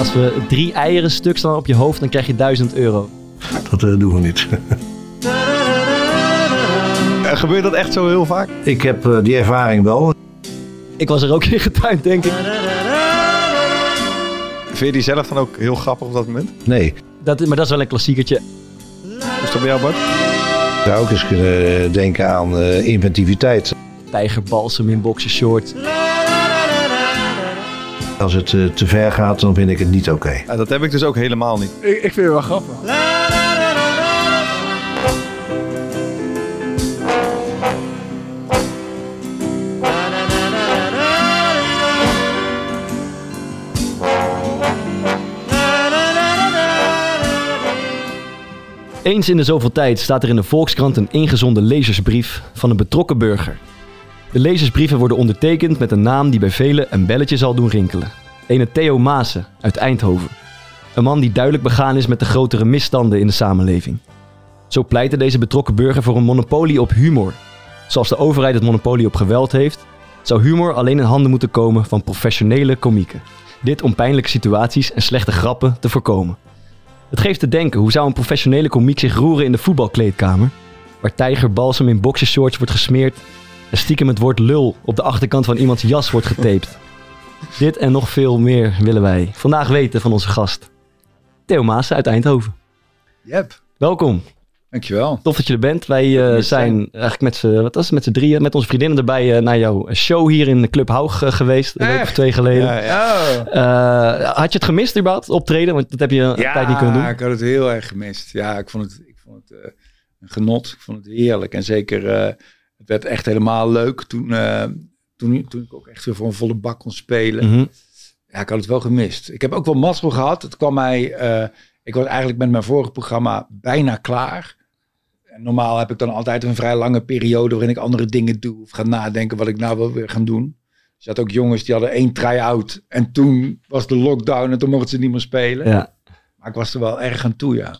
Als we drie eieren stuk staan op je hoofd, dan krijg je 1000 euro. Dat eh, doen we niet. Eh, gebeurt dat echt zo heel vaak? Ik heb eh, die ervaring wel. Ik was er ook in getuind, denk ik. Vind je die zelf dan ook heel grappig op dat moment? Nee. Dat, maar dat is wel een klassiekertje. Is dat bij jou, Bart? Ik zou ook eens kunnen denken aan eh, inventiviteit. Tijgerbalsem in boxershort. Als het eh, te ver gaat, dan vind ik het niet oké. Dat heb ik dus ook helemaal niet. Ik, ik vind het wel grappig. Eens in de zoveel tijd staat er in de Volkskrant een ingezonden lezersbrief van een betrokken burger. De lezersbrieven worden ondertekend met een naam die bij velen een belletje zal doen rinkelen. Ene Theo Maassen uit Eindhoven. Een man die duidelijk begaan is met de grotere misstanden in de samenleving. Zo pleitte deze betrokken burger voor een monopolie op humor. Zoals de overheid het monopolie op geweld heeft, zou humor alleen in handen moeten komen van professionele komieken. Dit om pijnlijke situaties en slechte grappen te voorkomen. Het geeft te denken, hoe zou een professionele komiek zich roeren in de voetbalkleedkamer? Waar tijgerbalsem in boxershorts wordt gesmeerd stiekem het woord lul op de achterkant van iemands jas wordt getaped. Dit en nog veel meer willen wij vandaag weten van onze gast. Theo Maassen uit Eindhoven. Yep. Welkom. Dankjewel. Tof dat je er bent. Wij eh, zijn eigenlijk met z'n, wat was het, met z'n drieën, met onze vriendinnen erbij eh, naar jouw show hier in de Club Haug eh, geweest. Een week of twee geleden. Ja, ja. Had je het gemist überhaupt, optreden? Want dat heb je een tijd niet kunnen doen. ik had het heel erg gemist. Ja, ik vond het, ik vond het een genot. Ik vond het heerlijk. En zeker, het werd echt helemaal leuk toen, eh, toen, toen ik ook echt weer voor een volle bak kon spelen. Mhm. Ja, ik had het wel gemist. Ik heb ook wel mazzel gehad. Het kwam mij, eh, ik was eigenlijk met mijn vorige programma bijna klaar. En normaal heb ik dan altijd een vrij lange periode waarin ik andere dingen doe. Of ga nadenken wat ik nou wil weer gaan doen. Dus je had ook jongens die hadden één try-out. En toen was de lockdown en toen mochten ze niet meer spelen. Ja. Maar ik was er wel erg aan toe, ja.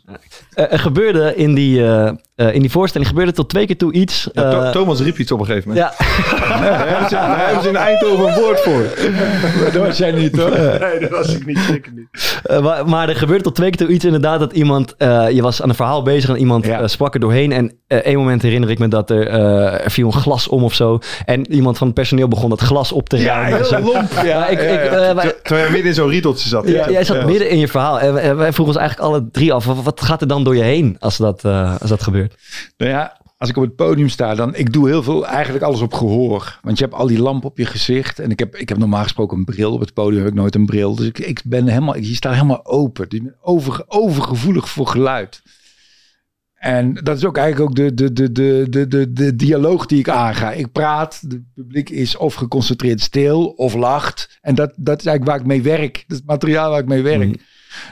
Eh, er gebeurde in die, eh, eh, in die voorstelling gebeurde tot twee keer toe iets. Ja, To- eh, Thomas riep iets op een gegeven moment. ja, Daar hebben ze, daar hebben ze in Eindhoven een woord voor. Dat was jij niet, hoor. Nee, dat was ik niet. Zeker niet. maar, maar er gebeurde tot twee keer toe iets inderdaad dat iemand, eh, je was aan een verhaal bezig en iemand Ja. sprak er doorheen. En één moment herinner ik me dat er, eh, er viel een glas om of zo. En iemand van het personeel begon dat glas op te Ja, ruimen. heel Zo. lomp. Ja, Maar ik- ja, ik, ja. wij- Ter- Terwijl je midden in zo'n riedeltje zat. Ja, jij zat Ja. midden in je verhaal. En wij, wij vroegen ons eigenlijk alle drie af, wat, gaat er dan door je heen als dat, eh, als dat gebeurt? Nou ja, als ik op het podium sta, dan ik doe heel veel, eigenlijk alles op gehoor. Want je hebt al die lamp op je gezicht. En ik heb, ik heb normaal gesproken een bril. Op het podium heb ik nooit een bril. Dus ik, ik ben helemaal, je staat helemaal open. Dus je over, overgevoelig voor geluid. En dat is ook eigenlijk ook de, de, de, de, de, de, de dialoog die ik aanga. Ik praat, het publiek is of geconcentreerd stil of lacht. En dat, dat is eigenlijk waar ik mee werk. Dat is het materiaal waar ik mee werk. Mhm.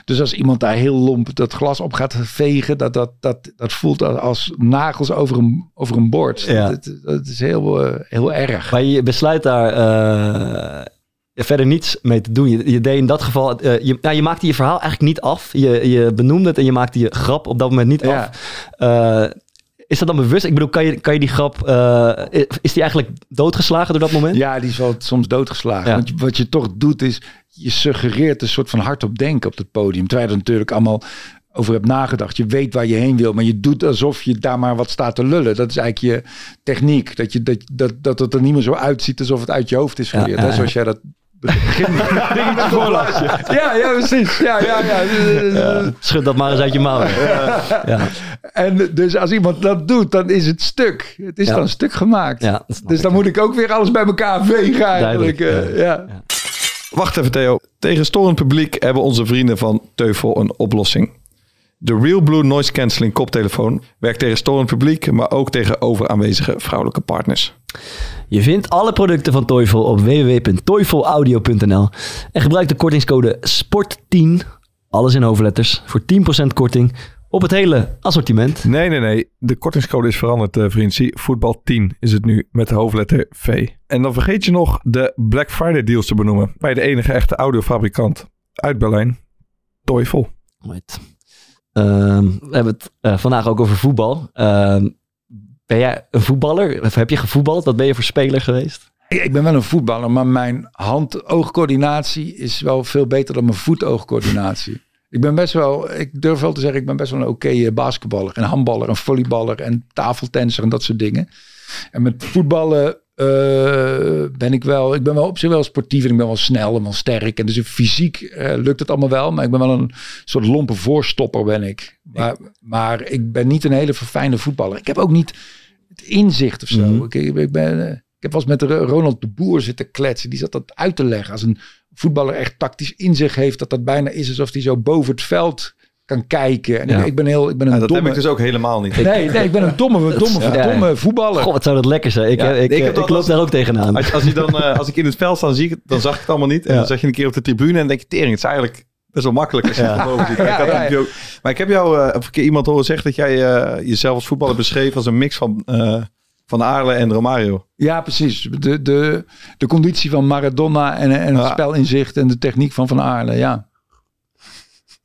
Dus als iemand daar heel lomp dat glas op gaat vegen, dat, dat, dat, dat voelt als- nagels over een, over een bord. Ja. Dat, dat is heel, eh, heel erg. Maar je besluit daar eh, verder niets mee te doen. Je, je deed in dat geval, eh, je, nou, je maakte je verhaal eigenlijk niet af. Je, je benoemde het en je maakte je grap op dat moment niet Ja. af. Is dat dan bewust? Ik bedoel, kan je, kan je die grap, eh, is die eigenlijk doodgeslagen door dat moment? Ja, die is wel soms doodgeslagen. Ja. Want wat je toch doet is, je suggereert een soort van hardop denken op het podium. Terwijl je er natuurlijk allemaal over hebt nagedacht. Je weet waar je heen wil, maar je doet alsof je daar maar wat staat te lullen. Dat is eigenlijk je techniek. Dat, je, dat, dat, dat het er niet meer zo uitziet alsof het uit je hoofd is geleerd. ja. Zoals jij dat begin. Ja, ja, precies. Ja, ja, ja. Ja, schud dat maar eens uit je mouw. Ja, En dus als iemand dat doet, dan is het stuk. Het is Ja. dan een stuk gemaakt. Dus ik. dan moet ik ook weer alles bij elkaar vegen eigenlijk. Duidelijk, eh, ja. Wacht even Theo. Tegen storend publiek hebben onze vrienden van Teufel een oplossing. De Real Blue Noise Cancelling koptelefoon werkt tegen storend publiek, maar ook tegen overaanwezige vrouwelijke partners. Je vindt alle producten van Toyful op www.toyfulaudio.nl en gebruik de kortingscode SPORT10, alles in hoofdletters, voor 10% korting op het hele assortiment. Nee, nee, nee. De kortingscode is veranderd, eh vriend. Zie, voetbal 10 is het nu met de hoofdletter V. En dan vergeet je nog de Black Friday deals te benoemen bij de enige echte audiofabrikant uit Berlijn, Teufel. Right. Ehm, we hebben het eh, vandaag ook over voetbal. Ehm, ben jij een voetballer? Of heb je gevoetbald? Wat ben je voor speler geweest? Ik ben wel een voetballer, maar mijn hand-oogcoördinatie is wel veel beter dan mijn voet-oogcoördinatie. Ik ben best wel, ik durf wel te zeggen, ik ben best wel een oké eh, basketballer, een handballer, een volleyballer en tafeltenser en dat soort dingen. En met voetballen eh, ben ik wel, ik ben wel op zich wel sportief en ik ben wel snel en wel sterk. En dus fysiek eh, lukt het allemaal wel, maar ik ben wel een soort lompe voorstopper ben ik. Maar, maar ik ben niet een hele verfijnde voetballer. Ik heb ook niet het inzicht of zo. Mhm. ik, ik, ik ben, eh, ik heb wel eens met Ro- Ronald de Boer zitten kletsen. Die zat dat uit te leggen. Als een voetballer echt tactisch inzicht heeft, dat dat bijna is alsof hij zo boven het veld kan kijken. En Ja. ik, ik ben heel, ik ben een Ja, dat domme. heb ik dus ook helemaal niet. Nee, nee, ik ben een domme, domme, Ja. domme voetballer. Goh, wat zou dat lekker zijn. Ik, Ja, eh, ik, ik eh, heb ik, dat loop als- daar ook tegenaan. Als, als, je dan, eh, als ik in het veld sta, dan, zie ik dan zag ik het allemaal niet. En Ja. dan zag je een keer op de tribune en denk je, tering, het is eigenlijk best wel makkelijk als je Ja. boven ziet. Maar, Ja, ik had ja, natuurlijk ook- maar ik heb jou eh, een keer iemand horen zeggen dat jij eh, jezelf als voetballer beschreef als een mix van, eh van Aarle en Romario. Ja, precies. De, de, de conditie van Maradona en, en het Ja. spelinzicht en de techniek van Van Aarle. Ja,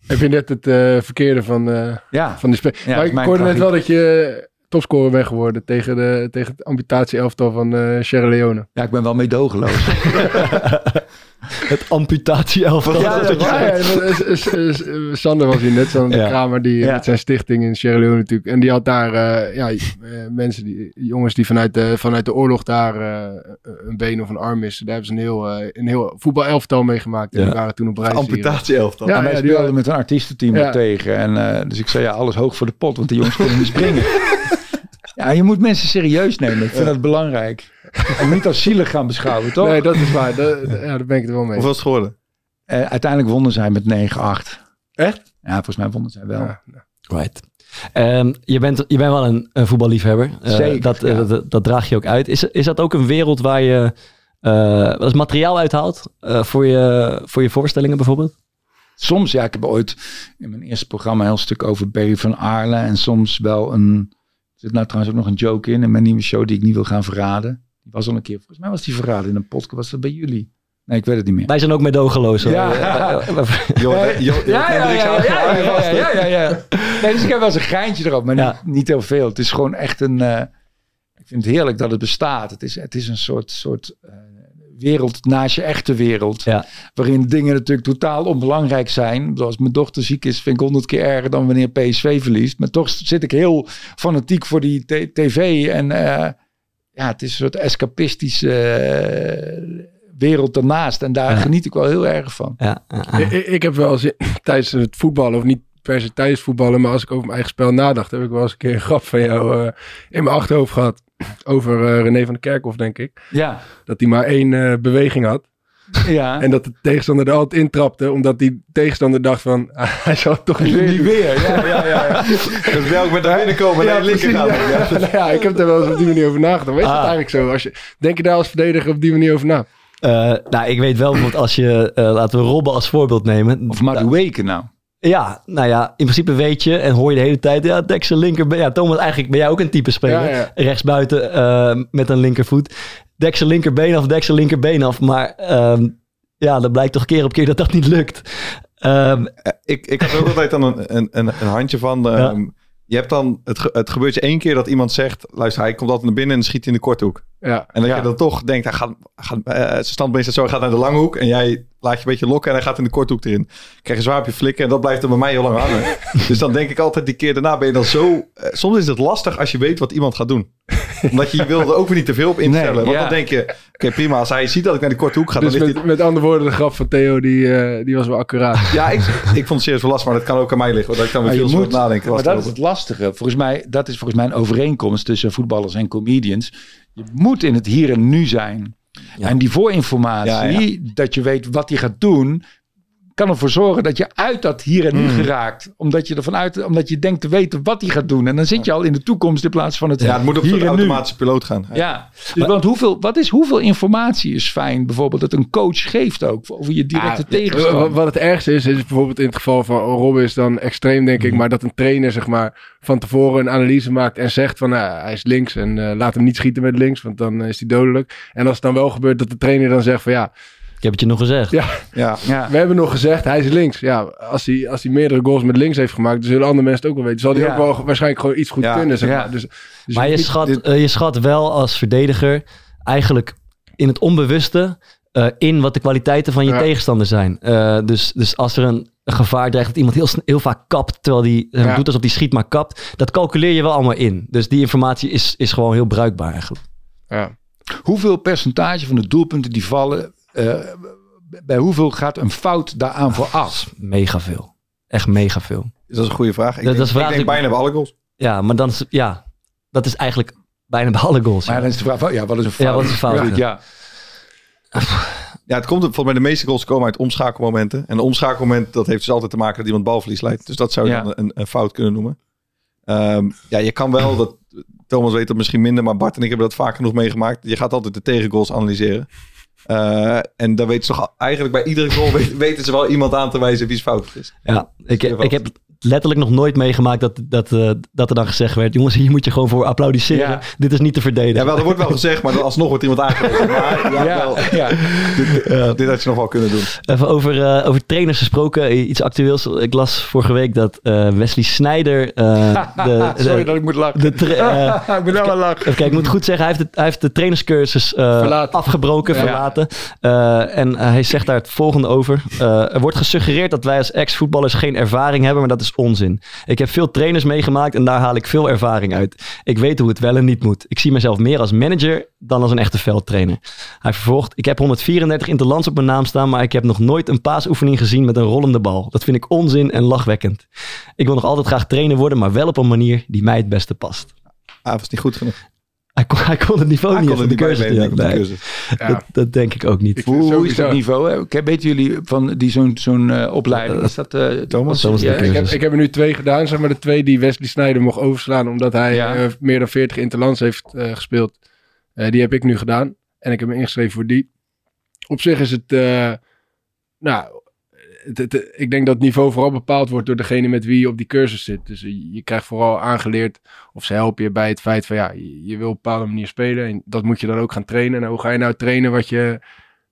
Heb je net het eh, verkeerde van, eh, ja. van de spel. Ja, maar ik hoorde net wel dat je topscorer bent geworden tegen, de, tegen het amputatie-elftal van eh Sierra Leone. ja, ik ben wel meedogenloos. Het amputatie-elftal. Ja, Dat Ja, ja, Sander was hier net, Ja. de Kramer, die Ja. met zijn stichting in Sierra Leone natuurlijk. En die had daar eh, ja, eh, mensen, die, jongens die vanuit de, vanuit de oorlog daar eh, een been of een arm missen. Daar hebben ze een heel, eh, een heel voetbalelftal meegemaakt. En Ja. die waren toen op reis hier. Amputatie elftal. Ja, en wij die speelden met een artiestenteam Ja. er tegen. En, eh, dus ik zei, ja, alles hoog voor de pot, want die jongens kunnen niet springen. ja, je moet mensen serieus nemen. Ik vind dat belangrijk. En niet als zielig gaan beschouwen, toch? Nee, dat is waar. Dat, ja, daar ben ik het wel mee. Hoeveel is het geworden? Eh, uiteindelijk wonnen zij met 9-8. Echt? Ja, volgens mij wonnen zij wel. Ja. Right. Ehm, je, bent, je bent wel een, een voetballiefhebber. Eh, Zeker, Dat, eh, dat, dat draag je ook uit. Is, is dat ook een wereld waar je eh eens materiaal uithaalt eh, voor, je, voor je voorstellingen bijvoorbeeld? Soms, ja, ik heb ooit in mijn eerste programma een heel stuk over Barry van Aarle. En soms wel een... Er zit nou trouwens ook nog een joke in, in mijn nieuwe show die ik niet wil gaan verraden. Die was al een keer, volgens mij was die verraden in een podcast. Was dat bij jullie? Nee, ik weet het niet meer. Wij zijn ook meedogenloos. hoor. Ja. Ja, ja, ja, ja, houdt ja, van ja, Aarle ja, vast, ja, ja, ja. Nee, dus ik heb wel eens een geintje erop, maar Ja. niet, niet heel veel. Het is gewoon echt een... eh, ik vind het heerlijk dat het bestaat. Het is, het is een soort, soort eh, wereld naast je echte wereld. Ja. Waarin dingen natuurlijk totaal onbelangrijk zijn. Als mijn dochter ziek is, vind ik honderd keer erger dan wanneer PSV verliest. Maar toch zit ik heel fanatiek voor die t- tv. En eh, ja, het is een soort escapistische eh, wereld daarnaast. En daar Ja. geniet ik wel heel erg van. ja. Ik, ik- heb wel eens tijdens het voetballen, of niet per se tijdens voetballen, maar als ik over mijn eigen spel nadacht, heb ik wel eens een keer een grap van jou eh, in mijn achterhoofd gehad. Over eh, René van der Kerkhof, denk ik. Ja, Dat hij maar één eh, beweging had. ja. En dat de tegenstander er altijd intrapte, omdat die tegenstander dacht van, ah, hij zal het toch niet weer Niet doen. weer. Ja, ja, ja. ja. Dus welk met naar binnen komen Ja, de linker precies, gaan. ja. Nou ja, ik heb daar wel eens op die manier over nagedacht. Maar is dat Ah. eigenlijk zo? Als je, denk je daar als verdediger op die manier over na? Eh, nou, ik weet wel bijvoorbeeld als je, laten we Robben als voorbeeld nemen. Of Madueke nou. Ja, nou ja, in principe weet je en hoor je de hele tijd, ja, Dexter linker. Ja, Thomas, eigenlijk ben jij ook een type speler. Ja, ja. Rechtsbuiten eh, met een linkervoet. Dexter linkerbeen af, Dexter linkerbeen af. Maar ehm, ja, dat blijkt toch keer op keer dat dat niet lukt. Ehm, Ik, ik had er ook altijd dan een, een, een, een handje van. ehm, Je hebt dan, het, het gebeurt je één keer dat iemand zegt, luister, hij komt altijd naar binnen en schiet in de korthoek. Ja. En dat Ja. je dan toch denkt, hij gaat, gaat, eh, zijn standbeen staat zo, hij gaat naar de lange hoek. En jij laat je een beetje lokken en hij gaat in de korthoek erin. Krijg je zwaar op je flikken en dat blijft er bij mij heel lang hangen. dus dan denk ik altijd, die keer daarna ben je dan zo... eh, soms is het lastig als je weet wat iemand gaat doen. Omdat je wil er ook weer niet te veel op instellen. Nee, want ja. dan denk je, oké prima, als hij ziet dat ik naar die korte hoek ga, Dus dan ligt met, met andere woorden, de grap van Theo, die, eh, die was wel accuraat. Ja, ik, ik vond het serieus wel lastig, maar dat kan ook aan mij liggen. hoor, Dat ik dan weer Maar veel moet, nadenken. maar dat is het lastige. Volgens mij, dat is volgens mij een overeenkomst tussen voetballers en comedians. Je moet in het hier en nu zijn. Ja. En die voorinformatie, Ja, dat je weet wat hij gaat doen, kan ervoor zorgen dat je uit dat hier en nu Hmm. geraakt. Omdat je ervan uit, omdat je denkt te weten wat hij gaat doen. En dan zit je al in de toekomst in plaats van het Ja, het moet op nu. automatische piloot gaan. Ja, dus want hoeveel, wat is, hoeveel informatie is fijn bijvoorbeeld dat een coach geeft ook over je directe Ah, tegenstander? Wat, het ergste is, is bijvoorbeeld in het geval van Robben is dan extreem, denk ik. Mhm. Maar dat een trainer, zeg maar, van tevoren een analyse maakt en zegt van, nou, hij is links en eh, laat hem niet schieten met links, want dan is hij dodelijk. En als het dan wel gebeurt dat de trainer dan zegt van, ja, heb het je nog gezegd. Ja. Ja, ja. we hebben nog gezegd, hij is links. Ja, als hij, als hij meerdere goals met links heeft gemaakt, dan zullen andere mensen het ook wel weten. Zal hij Ja. ook wel waarschijnlijk gewoon iets goed Ja. kunnen, zeg Ja. maar. Dus, dus maar je niet- schat, dit- eh, je schat wel als verdediger eigenlijk in het onbewuste eh, in wat de kwaliteiten van je Ja. tegenstander zijn. Eh, dus, dus als er een, een gevaar dreigt dat iemand heel, heel vaak kapt, terwijl die Ja. doet alsof die schiet maar kapt, dat calculeer je wel allemaal in. Dus die informatie is, is gewoon heel bruikbaar eigenlijk. Ja. Hoeveel percentage van de doelpunten die vallen, eh, bij hoeveel gaat een fout daaraan vooraf? Mega veel. Echt mega veel. Dat is een goede vraag. Dat- Ik denk, dat ik denk bijna bij alle goals. Ja, maar dan is, ja, dat is eigenlijk bijna bij alle goals. Maar ja. dan is de vraag, ja, wat is een fout? Ja, wat is een fout, Ja, ja. Ja, het komt volgens mij de meeste goals komen uit omschakelmomenten. En een omschakelmoment, dat heeft dus altijd te maken dat iemand balverlies leidt. Dus dat zou je Ja. dan een, een fout kunnen noemen. Ehm, ja, je kan wel, dat, Thomas weet dat misschien minder, maar Bart en ik hebben dat vaak genoeg meegemaakt. Je gaat altijd de tegengoals analyseren. Eh, en dan weten ze toch eigenlijk bij iedere goal weten, weten ze wel iemand aan te wijzen wie's fout is. Ja, ik, ik heb letterlijk nog nooit meegemaakt dat, dat, eh, dat er dan gezegd werd... jongens, hier moet je gewoon voor applaudisseren. Ja. Dit is niet te verdedigen. Ja, wel, er wordt wel gezegd, maar dan alsnog wordt iemand aangewezen. Maar ja, Ja, wel, ja. dit, dit had je nog wel kunnen doen. Even over, eh, over trainers gesproken, eh, iets actueels. Ik las vorige week dat Wesley Sneijder... eh, de, Sorry de- dat ik moet lachen. de ik ben helemaal lachen. Kijken, ik moet goed zeggen, hij heeft, het, hij heeft de trainerscursus afgebroken, verlaten. En hij zegt daar het volgende over. Er wordt gesuggereerd dat wij als ex-voetballers geen ervaring hebben, maar dat is onzin. Ik heb veel trainers meegemaakt en daar haal ik veel ervaring uit. Ik weet hoe het wel en niet moet. Ik zie mezelf meer als manager dan als een echte veldtrainer. Hij vervolgt, ik heb 134 interlands op mijn naam staan, maar ik heb nog nooit een paasoefening gezien met een rollende bal. Dat vind ik onzin en lachwekkend. Ik wil nog altijd graag trainer worden, maar wel op een manier die mij het beste past. Ah, was niet goed genoeg. Hij kon, hij kon het niveau Hij niet kon even de. Ja. Dat, dat denk ik ook niet. Ik- Hoe, hoe is dat niveau? Hè? Kijk, Weten jullie van die zo'n zo'n eh, opleiding? Is dat eh, Thomas? Thomas de Ja, Cursus. Ik heb, ik heb er nu twee gedaan, zeg maar de twee die Wesley Sneijder mocht overslaan, omdat hij Ja. eh, meer dan 40 interlands heeft eh, gespeeld. Eh, die heb ik nu gedaan en ik heb me ingeschreven voor die. Op zich is het, eh, nou, het, het- ik denk dat het niveau vooral bepaald wordt door degene met wie je op die cursus zit. Dus je, krijgt vooral aangeleerd, of ze helpen je bij het feit van ja, je, je wil op een bepaalde manier spelen en dat moet je dan ook gaan trainen. En hoe ga je nou trainen wat je,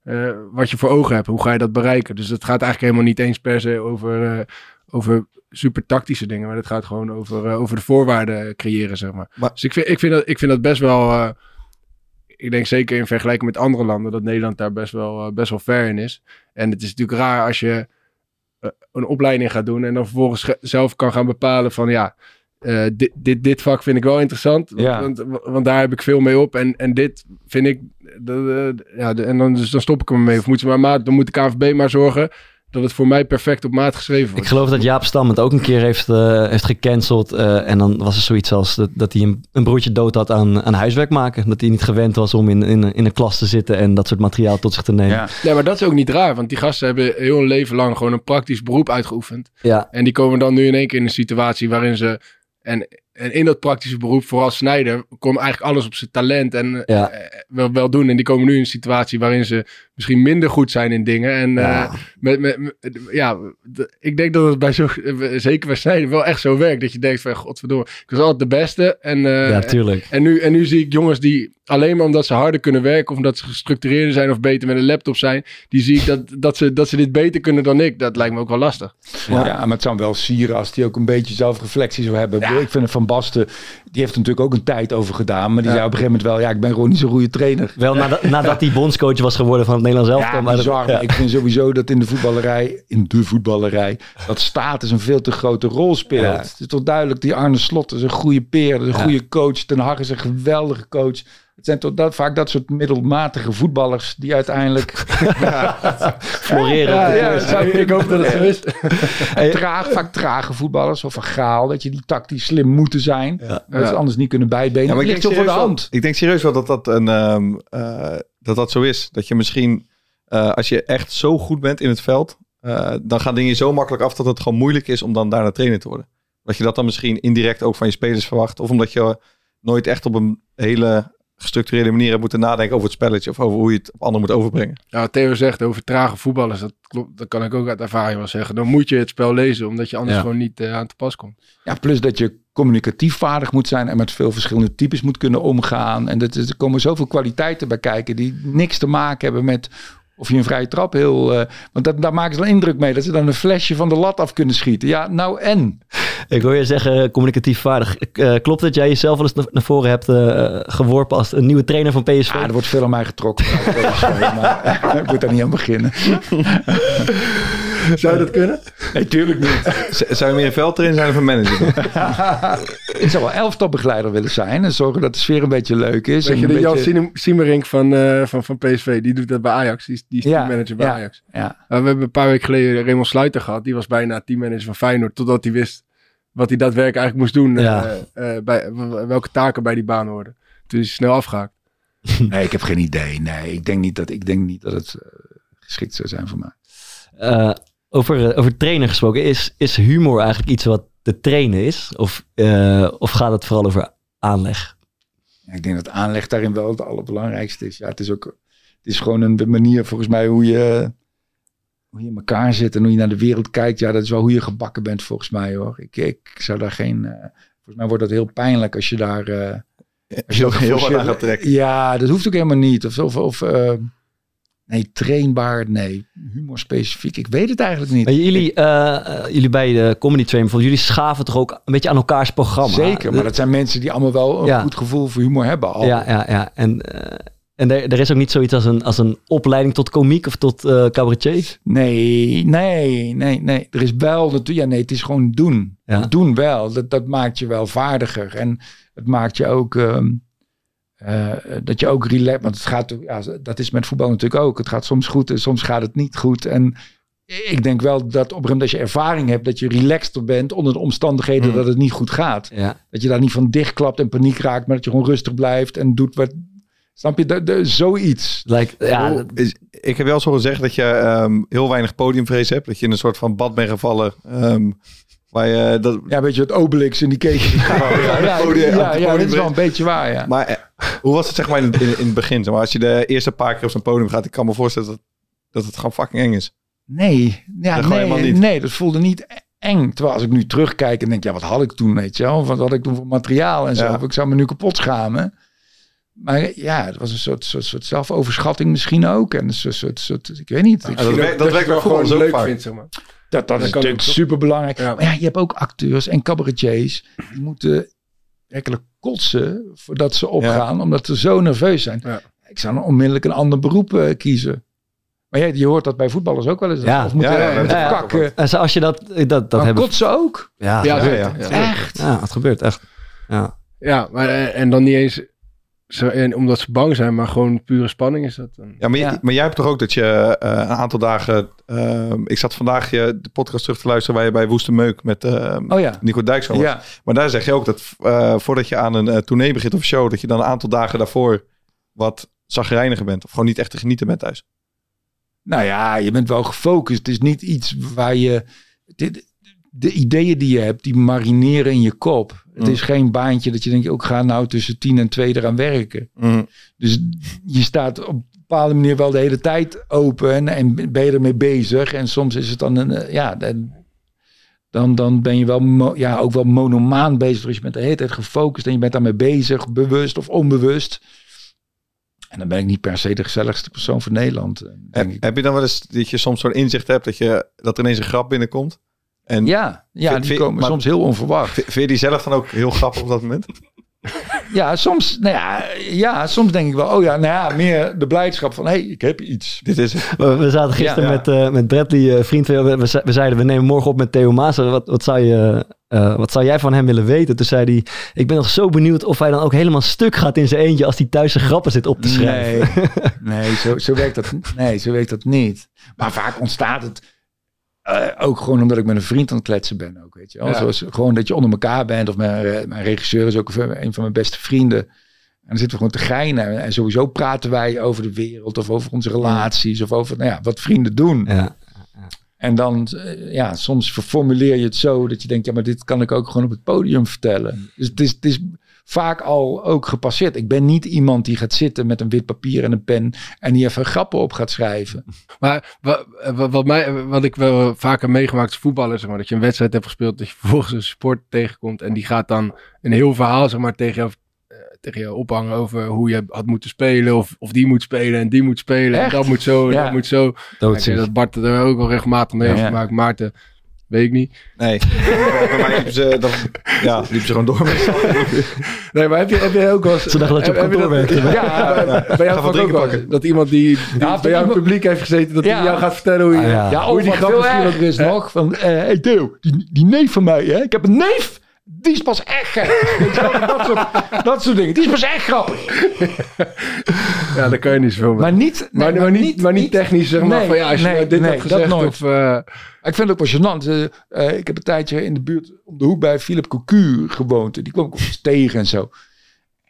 eh, wat je voor ogen hebt? Hoe ga je dat bereiken? Dus het gaat eigenlijk helemaal niet eens per se over, eh, over super tactische dingen, maar het gaat gewoon over, eh, over de voorwaarden creëren, zeg maar. Maar- dus ik vind, ik, vind dat, ik vind dat best wel, ik denk zeker in vergelijking met andere landen, dat Nederland daar best wel, best wel ver in is. En het is natuurlijk raar als je een opleiding gaat doen en dan vervolgens ge- zelf kan gaan bepalen van ja, eh, dit, dit, dit vak vind ik wel interessant, Ja. want, want daar heb ik veel mee op en, en dit vind ik, eh, ja, de- en dan, dus dan stop ik er maar mee. Of moet ze maar maat, dan moet de KVB maar zorgen dat het voor mij perfect op maat geschreven wordt. Ik geloof dat Jaap Stam het ook een keer heeft, eh, heeft gecanceld. eh, en dan was er zoiets als dat, dat hij een, een broertje dood had aan, aan huiswerk maken. Dat hij niet gewend was om in, in, in een klas te zitten en dat soort materiaal tot zich te nemen. Ja. Ja, maar dat is ook niet raar, want die gasten hebben heel hun leven lang gewoon een praktisch beroep uitgeoefend. Ja, En die komen dan nu in één keer in een situatie waarin ze. En, en in dat praktische beroep, vooral snijder, komt eigenlijk alles op zijn talent en Ja. eh, wel, wel doen. En die komen nu in een situatie waarin ze misschien minder goed zijn in dingen. En Ja. eh, met, met, met- ja, ik denk dat het bij zo, eh, zeker bij snijden, wel echt zo werkt. Dat je denkt van, godverdomme, ik was altijd de beste. En, eh, ja, tuurlijk. en nu, en nu zie ik jongens die alleen maar omdat ze harder kunnen werken, of omdat ze gestructureerder zijn of beter met een laptop zijn, die zie ik dat, dat, ze, dat ze dit beter kunnen dan ik. Dat lijkt me ook wel lastig. Ja. maar het zou wel sieren als die ook een beetje zelfreflectie zou hebben. Ik vind het Van Basten, die heeft er natuurlijk ook een tijd over gedaan. Maar die zei op een gegeven moment wel, ja, ik ben gewoon niet zo'n goede trainer. Wel nadat, nadat hij bondscoach was geworden van het Nederlands elftal. Ja, maar dat- bizar. ja. Ik vind sowieso dat in de voetballerij, in de voetballerij, dat status een veel te grote rol speelt. Ja. Het is toch duidelijk, die Arne Slot is een goede peer, een Ja. goede coach. Ten Hag is een geweldige coach. Het zijn toch dat, vaak dat soort middelmatige voetballers die uiteindelijk Floreren. Ja, de ja, ik hoop dat het zo is. traag, vaak trage voetballers of een gaal, dat je die tactisch slim moeten zijn. Ja. Dat ze anders niet kunnen bijbenen. Ja, maar ik ligt denk, voor de serieus wel, hand. ik denk serieus wel dat dat, een, ehm, eh, dat dat zo is. Dat je misschien, eh, als je echt zo goed bent in het veld, eh, dan gaan dingen zo makkelijk af dat het gewoon moeilijk is om dan daarna trainer te worden. Dat je dat dan misschien indirect ook van je spelers verwacht. Of omdat je nooit echt op een hele gestructureerde manier hebt moeten nadenken over het spelletje. Of over hoe je het op anderen moet overbrengen. Ja, Theo zegt over trage voetballers, dat klopt. Dat kan ik ook uit ervaring wel zeggen. Dan moet je het spel lezen, omdat je anders Ja. gewoon niet eh, aan te pas komt. Ja, plus dat je communicatief vaardig moet zijn en met veel verschillende types moet kunnen omgaan. En dat is, er komen zoveel kwaliteiten bij kijken die niks te maken hebben met Of je een vrije trap heel... eh, want dat, daar maken ze wel indruk mee. Dat ze dan een flesje van de lat af kunnen schieten. Ja, nou en? Ik hoor je zeggen, communicatief vaardig. Eh, klopt dat jij jezelf wel eens na- naar voren hebt eh, geworpen als een nieuwe trainer van PSV? Ah, er wordt veel aan mij getrokken. maar ik moet daar niet aan beginnen. Zou je dat kunnen? Nee, tuurlijk niet. Z- Zou je meer een veldtrainer zijn of een manager? ik zou wel elftalbegeleider willen zijn. En zorgen dat de sfeer een beetje leuk is. Weet je, de Jan beetje- Siem- Siemerink van, eh, van, van PSV, die doet dat bij Ajax. Die is, die is Ja, teammanager bij ja. Ajax. Ja. Uh, we hebben een paar weken geleden Raymond Sluiter gehad. Die was bijna teammanager van Feyenoord. Totdat hij wist wat hij daadwerkelijk eigenlijk moest doen. Ja. eh, eh, bij, welke taken bij die baan hoorden. Toen is hij snel afgehaakt. Nee, ik heb geen idee. Nee, ik denk niet dat, ik denk niet dat het eh, geschikt zou zijn voor mij. Eh, over, eh, over trainen gesproken, is, is humor eigenlijk iets wat te trainen is? Of, eh, of gaat het vooral over aanleg? Ja, ik denk dat aanleg daarin wel het allerbelangrijkste is. Ja, het is ook het is gewoon een manier volgens mij hoe je, hoe je in elkaar zit en hoe je naar de wereld kijkt. Ja, dat is wel hoe je gebakken bent volgens mij hoor. Ik, ik zou daar geen... eh, volgens mij wordt dat heel pijnlijk als je daar... eh, Als je ook heel hard aan gaat trekken. Ja, dat hoeft ook helemaal niet. Of, of, of eh, nee, trainbaar, nee. Humor specifiek. Ik weet het eigenlijk niet. Maar jullie, eh, eh, jullie bij de Comedy Train, jullie schaven toch ook een beetje aan elkaars programma? Zeker, maar dat zijn mensen die allemaal wel een Ja. goed gevoel voor humor hebben al. Ja, ja, ja. En, eh, en er, er is ook niet zoiets als een, als een opleiding tot komiek of tot eh cabaretier? Nee, nee, nee, nee. Er is wel natuurlijk, ja, nee, het is gewoon doen. Ja. Doen wel. Dat, dat maakt je wel vaardiger. En het maakt je ook, ehm, eh, dat je ook relax, want het gaat, ja, dat is met voetbal natuurlijk ook. Het gaat soms goed en soms gaat het niet goed. En ik denk wel dat op een gegeven moment als je ervaring hebt, dat je relaxter bent onder de omstandigheden Hmm. dat het niet goed gaat. Ja. Dat je daar niet van dichtklapt en paniek raakt, maar dat je gewoon rustig blijft en doet wat, snap je, de, de, zoiets. Lijkt, ja, Oh, dat- is- ik heb wel zo gezegd dat je ehm, heel weinig podiumvrees hebt. Dat je in een soort van bad bent gevallen. ehm, je, dat, Ja, weet je, het Obelix in die kees. ja, ja, ja, podium- ja, dat is wel een beetje waar, ja. maar eh, hoe was het zeg maar in, in, in het begin? Zeg maar, als je de eerste paar keer op zo'n podium gaat. Ik kan me voorstellen dat, dat het gewoon fucking eng is. Nee, ja, Dat nee, nee, dat voelde niet eng. Terwijl als ik nu terugkijk en denk, ja, wat had ik toen, weet je wel? Wat had ik toen voor materiaal en zo? Ik zou me nu kapot schamen. Maar ja, het was een soort, soort, soort zelfoverschatting misschien ook. En een soort, soort, soort ik weet niet. Ik dat vind werkt- dat voetballers gewoon leuk vaak. vindt, zeg maar. Dat, dat is natuurlijk super belangrijk. Ja. Maar ja, je hebt ook acteurs en cabaretiers. Die moeten werkelijk kotsen voordat ze opgaan. Omdat ze zo nerveus zijn. Ja. Ik zou dan onmiddellijk een ander beroep eh, kiezen. Maar ja, je hoort dat bij voetballers ook wel eens. Ja. Of moeten Ja, ja, ja, ja, moeten ja, ja. kakken. en als je dat, dat, dat Maar hebben... kotsen ook. Ja, Ja, ja, zeker. ja. Ja. Echt. ja, het gebeurt echt. Ja. Ja, maar, eh, en dan niet eens zo, en omdat ze bang zijn, maar gewoon pure spanning is dat. dan. Ja, maar, Ja. maar jij hebt toch ook dat je eh, een aantal dagen... ehm, ik zat vandaag je, de podcast terug te luisteren waar je bij Woeste Meuk met ehm, Oh ja. Nico Dijkshoorn was. Ja. Maar daar zeg je ook dat eh, voordat je aan een uh, tournee begint of show... dat je dan een aantal dagen daarvoor wat zagrijniger bent. Of gewoon niet echt te genieten bent thuis. Nou ja, je bent wel gefocust. Het is niet iets waar je... Dit, de ideeën die je hebt, die marineren in je kop. Het Mm. is geen baantje dat je denkt, ook ga nou tussen tien en twee eraan werken. Dus je staat op een bepaalde manier wel de hele tijd open en, en ben je ermee bezig. En soms is het dan een, eh, ja, dan, dan, ben je wel, ja, ook wel monomaan bezig. Dus je bent de hele tijd gefocust en je bent daarmee bezig, bewust of onbewust. En dan ben ik niet per se de gezelligste persoon van Nederland. eh, heb je dan wel eens dat je soms zo'n inzicht hebt dat, je, dat er ineens een grap binnenkomt? En Ja, ja Vind- die vind- komen maar- soms heel onverwacht. vind je die zelf dan ook heel grappig op dat moment? Ja, soms, nou ja, ja, soms denk ik wel, oh ja, nou ja, meer de blijdschap van, hé, hey, ik heb iets. Dit is het. We, we zaten gisteren Ja. met, eh, met Bradley, eh, vriend van jou. We, we, we zeiden, we nemen morgen op met Theo Maas. Wat, wat, zou je, eh, wat zou jij van hem willen weten? Toen zei hij, ik ben nog zo benieuwd of hij dan ook helemaal stuk gaat in zijn eentje... als hij thuis zijn grappen zit op te schrijven. Nee, nee zo, zo, werkt dat, nee zo werkt dat niet. Maar vaak ontstaat het eh, ook gewoon omdat ik met een vriend aan het kletsen ben. Ook, weet je wel. Ja. Zoals gewoon dat je onder elkaar bent. Of mijn, eh, mijn regisseur is ook een van mijn beste vrienden. En dan zitten we gewoon te geinen. En sowieso praten wij over de wereld of over onze relaties. Of over nou ja, wat vrienden doen. Ja. En dan, eh, ja, soms formuleer je het zo dat je denkt, ja, maar dit kan ik ook gewoon op het podium vertellen. Dus het is, het is vaak al ook gepasseerd. Ik ben niet iemand die gaat zitten met een wit papier en een pen en die even grappen op gaat schrijven. Maar wat, mij, wat ik wel vaker meegemaakt als voetballer, zeg maar, dat je een wedstrijd hebt gespeeld, dat je vervolgens een sport tegenkomt en die gaat dan een heel verhaal zeg maar, tegen jou, eh, tegen je ophangen over hoe je had moeten spelen. Of, of die moet spelen en die moet spelen. Echt? En dat moet zo en Ja. dat moet zo. Denk dat Bart er ook al regelmatig mee Ja, heeft ja. gemaakt. Maarten, weet ik niet. Nee. Bij mij liepen ze, dan, ja, liepen ze gewoon door met Nee, maar heb je, heb je ook wel eens... Ze dachten dat je op kantoor werkte. Ja, bij- bij jou ook drinken wel. Dat iemand die, die Ja, bij jou in het iemand- publiek heeft gezeten, dat Ja. hij jou gaat vertellen hoe je... Ah, ja. Ja, Hoe die grap misschien is nog, van, eh hey Theo, die, die neef van mij, hè? ik heb een neef, die is pas echt gek. Weet je wel, dat, soort, dat soort dingen, die is pas echt grappig. Ja, daar kan je niet zoveel mee. Maar niet, Maar, niet, maar niet technisch, zeg maar, Nee, van ja, als je nee, nou dit had dat gezegd of... eh, Ik vind het ook wel gênant. Eh, eh, ik heb een tijdje in de buurt om de hoek bij Philip Cocu gewoond. Die kwam ik ook eens tegen en zo.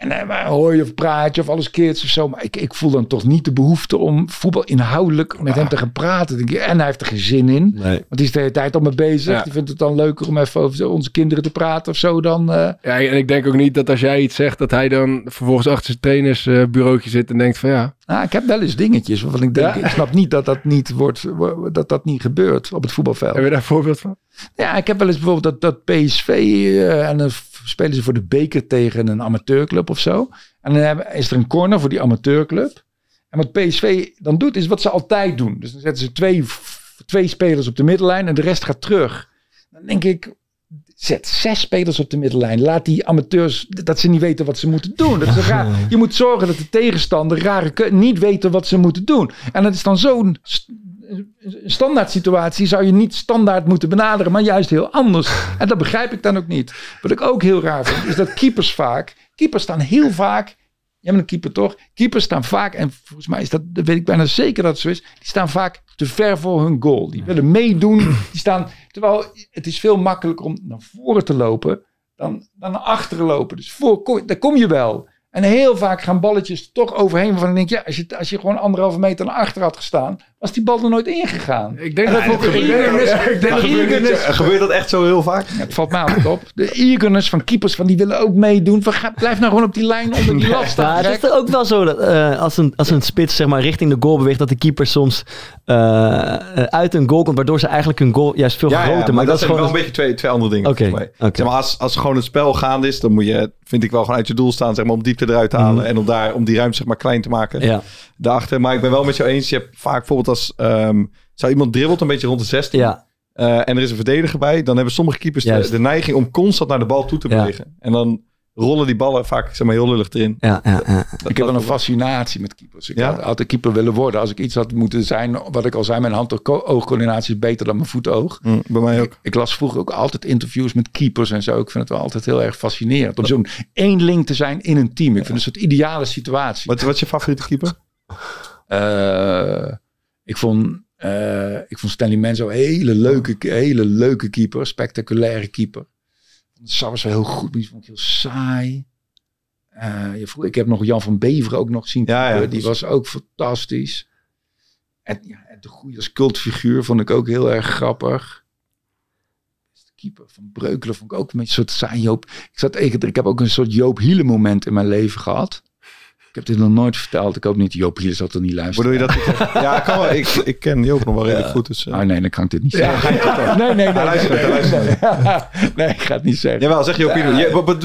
En dan maar hoor je of praat je of alles keert of zo. Maar ik, ik voel dan toch niet de behoefte om voetbal inhoudelijk met hem te gaan praten. Denk En hij heeft er geen zin in. Nee. Want die is de hele tijd al mee bezig. Ja. Die vindt het dan leuker om even over onze kinderen te praten of zo dan... eh, Ja, en ik denk ook niet dat als jij iets zegt, dat hij dan vervolgens achter zijn trainersbureautje zit en denkt van ja, Nou, ik heb wel eens dingetjes waarvan ik denk, Ja? ik snap niet dat dat niet wordt, dat dat niet gebeurt op het voetbalveld. heb je daar een voorbeeld van? Ja, ik heb wel eens bijvoorbeeld dat, dat PSV eh, en f- spelen ze voor de beker tegen een amateurclub of zo. En dan hebben- is er een corner voor die amateurclub. En wat PSV dan doet, is wat ze altijd doen. Dus dan zetten ze twee, twee spelers op de middenlijn en de rest gaat terug. Dan denk ik, zet zes spelers op de middenlijn. Laat die amateurs, dat ze niet weten wat ze moeten doen. Dat is raar. Je moet zorgen dat de tegenstander rare niet weten wat ze moeten doen. En dat is dan zo'n een standaard situatie zou je niet standaard moeten benaderen, maar juist heel anders. En dat begrijp ik dan ook niet. Wat ik ook heel raar vind, is dat keepers vaak, keepers staan heel vaak, jij bent een keeper toch? Keepers staan vaak, en volgens mij is dat, dat weet ik bijna zeker dat het zo is, die staan vaak te ver voor hun goal. Die willen meedoen, die staan, terwijl het is veel makkelijker om naar voren te lopen dan, dan naar achteren lopen. Dus voor, kom- daar kom je wel. En heel vaak gaan balletjes toch overheen. Waarvan ik denk, ja, als je, als je gewoon anderhalve meter naar achter had gestaan, was die bal er nooit ingegaan. Ik denk En dat dat het eagerness, Gebeurt dat echt zo heel vaak? ja, het valt mij altijd op. De eagerness van keepers, van die willen ook meedoen. Van, ga, blijf nou gewoon op die lijn onder die lat Ja, staan. het gek. is ook wel zo dat eh, als, een, als een spits zeg maar, richting de goal beweegt, dat de keeper soms eh, eh, uit een goal komt, waardoor ze eigenlijk hun goal juist veel Ja, ja, groter. maar, dat, is zijn wel gewoon. een beetje twee, twee andere dingen. Mij. oké. Zeg maar, als, als gewoon het spel gaande is, dan moet je, vind ik wel gewoon uit je doel staan, zeg maar, om diepte eruit te halen. Mhm. En om, daar, om die ruimte zeg maar, klein te maken. Ja, Daarachter. Maar ik ben wel met jou eens. Je hebt vaak bijvoorbeeld als ehm, zou iemand dribbelt een beetje rond de 16. ja, eh, en er is een verdediger bij. Dan hebben sommige keepers de, neiging om constant naar de bal toe te Ja. bewegen. En dan rollen die ballen vaak zeg maar, heel lullig erin. ja, ja, ja. Dat- Ik heb wel dat- een fascinatie met keepers. Ik Ja? had altijd keeper willen worden. Als ik iets had moeten zijn, wat ik al zei, mijn hand-oogcoördinatie is beter dan mijn voet-oog. Mm, bij mij ook. Ik, ik las vroeger ook altijd interviews met keepers en zo. Ik vind het wel altijd heel erg fascinerend. Om zo'n eenling te zijn in een team. Ik vind het een soort ideale situatie. Wat, wat is je favoriete keeper? Eh, ik, vond, eh, ik vond Stanley Menzo een hele leuke, hele leuke keeper. Spectaculaire keeper. Sar was wel heel goed, maar die vond ik heel saai. Eh, je vroeg- ik heb nog Jan van Beveren ook nog zien. Ja, ja, die was ook fantastisch. En, ja, en de goede als cultfiguur vond ik ook heel erg grappig. De keeper van Breukelen vond ik ook een beetje een soort saai Joop. Ik, zat tegen, ik heb ook een soort Joop Hiele moment in mijn leven gehad. Ik heb dit nog nooit verteld. Ik hoop niet, Joop Hiele zal er niet luisteren. Bedoel je dat? ik- ja, kan wel. Ik, ik ken Joop nog wel redelijk goed. Dus, eh. Oh nee, dan kan ik dit niet zeggen. nee, nee, nee. Hij luistert, hij luistert. nee, ik ga het niet zeggen. Jawel, zeg Joop. Je, bedoel,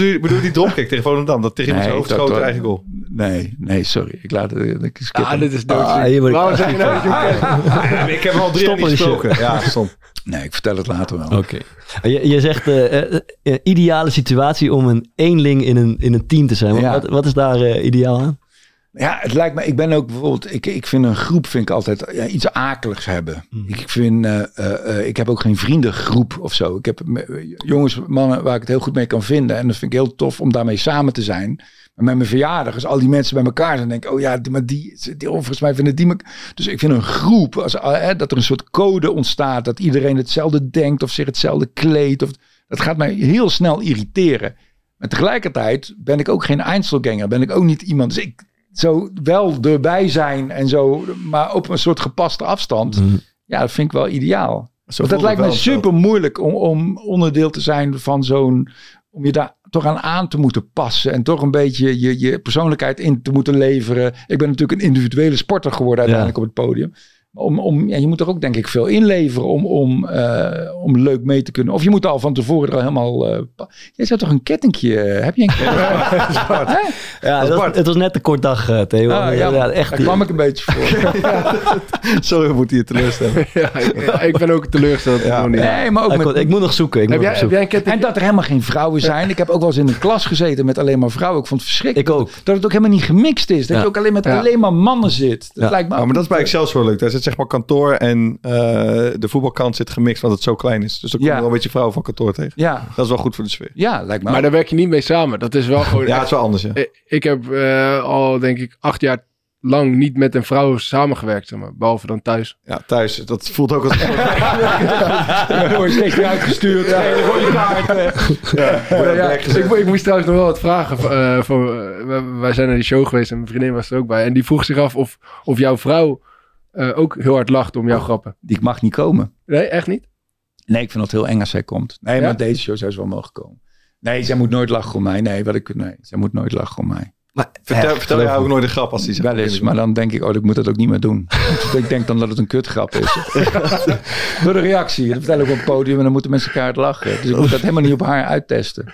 je- bedoel je die dropkick tegen Volendam? Dat tegen iemand zijn hoofd schoot, eigen goal. Nee, nee, sorry. Ik laat het. Ik skip Ah, dit is Ah, hier word ik Waarom echt zeg je nou dat je hem kent? ik heb hem al drie die gesproken. Ja, stom. Nee, ik vertel het later wel. Oké. Je, je zegt eh, ideale situatie om een eenling in een, in een team te zijn. Ja. Wat, wat is daar eh, ideaal aan? Ja, het lijkt me. Ik ben ook bijvoorbeeld. Ik, ik vind een groep vind ik altijd ja, iets akeligs hebben. Mhm. Ik vind. eh, eh, eh, ik heb ook geen vriendengroep of zo. Ik heb jongens, mannen waar ik het heel goed mee kan vinden. En dat vind ik heel tof om daarmee samen te zijn. Maar met mijn verjaardag, als al die mensen bij elkaar zijn, denk ik, oh ja, maar die, die oh, volgens mij vinden die me. Dus ik vind een groep, als, dat er een soort code ontstaat, dat iedereen hetzelfde denkt of zich hetzelfde kleedt. Of, dat gaat mij heel snel irriteren. Maar tegelijkertijd ben ik ook geen Einzelganger. Ben ik ook niet iemand. Dus ik zo wel erbij zijn en zo, maar op een soort gepaste afstand. Mhm. Ja, dat vind ik wel ideaal. Want dat lijkt me super moeilijk om, om onderdeel te zijn van zo'n. Om je daar toch aan aan te moeten passen. En toch een beetje je, je persoonlijkheid in te moeten leveren. Ik ben natuurlijk een individuele sporter geworden uiteindelijk op het podium. Om, om, ja, je moet er ook denk ik veel inleveren om, om, eh, om leuk mee te kunnen. Of je moet al van tevoren er al helemaal... eh, pa- Jij zou toch een kettingje... eh, heb je een kettingje? Ja, het was, het was net een kort dag, eh, Theo. Ah, ja, ja, echt. Daar kwam ik een beetje voor. Sorry, we moeten je teleurstellen. ja, ik, ik ben ook teleurgesteld. dat het nog niet. Nee, maar ook ik, met, ik moet nog zoeken. Ik, Heb moet jij, nog heb zoeken. jij een ketting? En dat er helemaal geen vrouwen zijn. Ik heb ook wel eens in een klas gezeten met alleen maar vrouwen. Ik vond het verschrikkelijk. Ik ook. Dat het ook helemaal niet gemixt is. Dat Ja. je ook alleen met Ja. alleen maar mannen zit. Dat Ja. lijkt me Ja, ook maar dat is bij Excelsior leuk. Daar zit zeg maar kantoor en eh, de voetbalkant zit gemixt, want het zo klein is. Dus dan kom je Ja. wel een beetje vrouwen van kantoor tegen. Ja, Dat is wel goed voor de sfeer. ja, lijkt me Maar daar werk je niet mee samen. Dat is wel gewoon... Ja, het is wel anders, ja. Ik- Ik heb eh, al, denk ik, acht jaar lang niet met een vrouw samengewerkt, zeg maar. Behalve dan thuis. Ja, thuis. Dat voelt ook als... Dan word je steeds weer uitgestuurd. Rode kaart. eh. Ja, ja, ik, ik moest trouwens nog wel wat vragen. van, wij- wij zijn naar die show geweest en mijn vriendin was er ook bij. En die vroeg zich af of, of jouw vrouw eh, ook heel hard lacht om jouw grappen. Die mag niet komen. Nee, echt niet? Nee, ik vind het heel eng als zij komt. Nee, Ja? maar deze show zou ze wel mogen komen. Nee, zij moet nooit lachen om mij. Nee, wat ik, nee, zij moet nooit lachen om mij. Maar, Vertel, echt, vertel jij ook nooit een grap als die zegt. Wel eens, maar dan denk ik, oh, ik moet dat ook niet meer doen. ik denk dan dat het een kutgrap is. Door de reactie. Dat vertel ik op het podium en dan moeten mensen elkaar lachen. Dus ik moet dat helemaal niet op haar uittesten.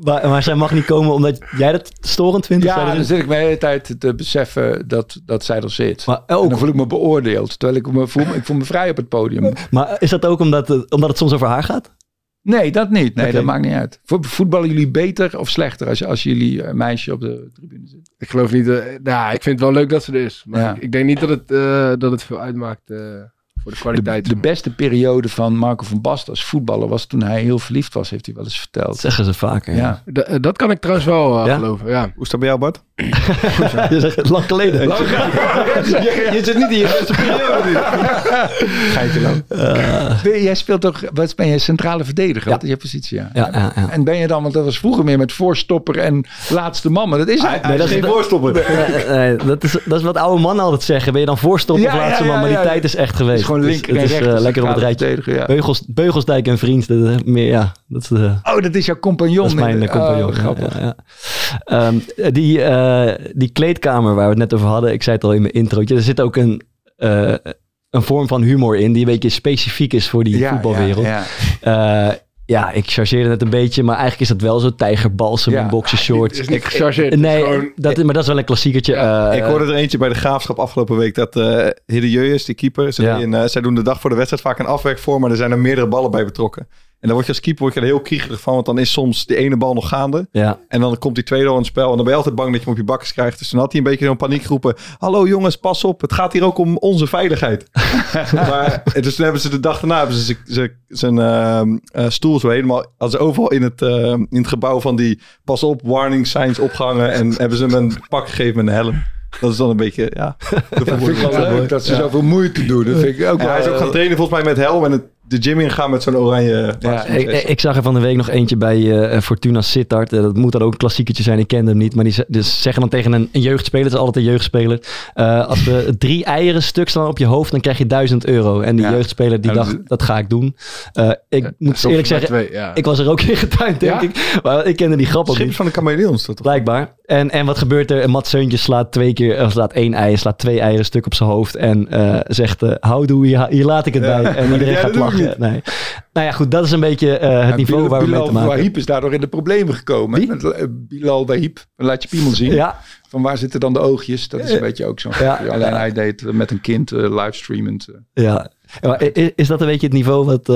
Maar, maar zij mag niet komen omdat jij dat storend vindt? Ja, dan zit ik me de hele tijd te beseffen dat, dat zij er zit. maar, En ook, dan voel ik me beoordeeld. Terwijl ik me voel, ik voel me vrij op het podium. maar is dat ook omdat, het- omdat het soms over haar gaat? Nee, dat niet. Nee, dat maakt niet uit. Vo- Voetballen jullie beter of slechter als, als jullie eh, meisje op de tribune zit? Ik geloof niet. eh, nou, ik vind het wel leuk dat ze er is. Maar Ja. ik, ik denk niet dat het, eh, dat het veel uitmaakt voor de kwaliteit. de beste periode van Marco van Basten als voetballer was toen hij heel verliefd was, heeft hij wel eens verteld. Dat zeggen ze vaker. Ja. Ja. Eh, dat kan ik trouwens wel eh, Ja? geloven, ja. Hoe is dat bij jou, Bart? Je zegt het lang geleden. je, zit niet in je beste periode. Geintje nou. Ben- Jij speelt toch, wat ben je, centrale verdediger? Ja. Wat is je positie? Ja. Ja, ja, ja. En ben je dan, want dat was vroeger meer met voorstopper en laatste man, maar dat is dat is- geen dat- voorstopper. Nee, nee, dat, is, dat is wat oude mannen altijd zeggen. Ben je dan voorstopper Ja, of laatste ja, man? Maar die ja. tijd is echt geweest. Gewoon Dus linker en het is, eh, lekker op het rijtje. ja. Beugels, Beugelsdijk en Vriends. Dat is meer, ja, dat is de... Oh, dat is jouw compagnon. Dat is mijn eh, Oh, compagnon. ja, grappig. Ehm, die, eh, die kleedkamer waar we het net over hadden. Ik zei het al in mijn introotje. Er zit ook een, eh, een vorm van humor in. Die een beetje specifiek is voor die Ja, voetbalwereld. Ja, ja. Eh, ja, ik chargeerde het een beetje. Maar eigenlijk is dat wel zo. Tijgerbalsem Ja. en boxershorts. Het is niet gechargeerd. het is Nee, gewoon- dat, maar dat is wel een klassiekertje. Ja, Eh, ik hoorde er eentje bij de Graafschap afgelopen week dat eh Hidde Jeus, die keeper, ze Ja. een, eh, zij doen de dag voor de wedstrijd vaak een afwerk voor, maar er zijn er meerdere ballen bij betrokken. En dan word je als keeper word je er heel kriegerig van, want dan is soms die ene bal nog gaande. Ja, En dan komt die tweede al in het spel. En dan ben je altijd bang dat je hem op je bakkes krijgt. Dus toen had hij een beetje zo'n paniek geroepen. Hallo jongens, pas op. Het gaat hier ook om onze veiligheid. maar en dus toen hebben ze de dag daarna hebben ze zijn ehm, eh, stoel zo helemaal... Als overal in het, ehm, in het gebouw van die pas op warning signs opgehangen. En hebben ze hem een pak gegeven met een helm. Dat is dan een beetje, ja. Dat vind ik wel leuk dat ze zoveel moeite doen. Dat vind ik ook hij is ook gaan trainen volgens mij met helm. En het, de gym ingaan met zo'n oranje... Ja, ik, ik zag er van de week nog eentje bij eh, Fortuna Sittard. Eh, dat moet dan ook een klassiekertje zijn. Ik kende hem niet. Maar die ze- dus zeggen dan tegen een, een jeugdspeler. Het is altijd een jeugdspeler. eh, als we drie eieren stuk staan op je hoofd. Dan krijg je 1000 euro. En die Ja. jeugdspeler die Ja, dacht, dat- dat ga ik doen. Eh, ik moet eerlijk zeggen. twee- ja. Ik was er ook in getuind, denk Ja? ik. Maar ik kende die grap ook niet. van de chameleons. Dat toch? Blijkbaar. En, en wat gebeurt er? Mats Seuntje slaat twee keer, eh, slaat één ei, slaat twee eieren stuk op zijn hoofd. En eh, zegt, eh houdoe, hier, hier laat ik het Ja. bij. En iedereen Ja, gaat dat Nee. Nou ja, goed, dat is een beetje eh, het Ja, niveau Bilal- waar we mee te maken hebben. Wahib is daardoor in de problemen gekomen. Wie? Met, eh, Bilal Wahib. Laat je piemel zien. Ja, Van waar zitten dan de oogjes? Dat is een beetje ook zo'n Ja. Alleen hij deed het met een kind eh, livestreamend. ja. Is dat een beetje het niveau wat,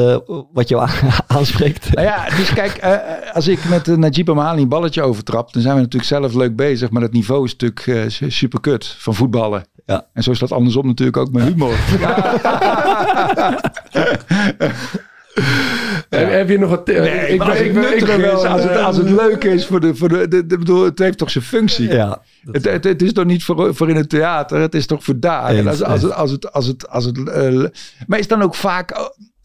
wat jou aan- aanspreekt? Nou ja, dus kijk, als ik met uh, Najib Amali een balletje overtrap, dan zijn we natuurlijk zelf leuk bezig. Maar het niveau is natuurlijk super kut van voetballen. Ja. En zo is dat andersom natuurlijk ook met humor. Heb, heb je nog wat... Nee, ik maar ben, als ik het ben, ik ben wel... is, als het, eh, als het leuk is voor de... Voor de, de, de- bedoel, het heeft toch zijn functie? Ja, Het, het, het is toch niet voor, voor in het theater, het is toch voor daar. En Eens, als, als, het, als het, als het, als het, eh, maar is dan ook vaak eh,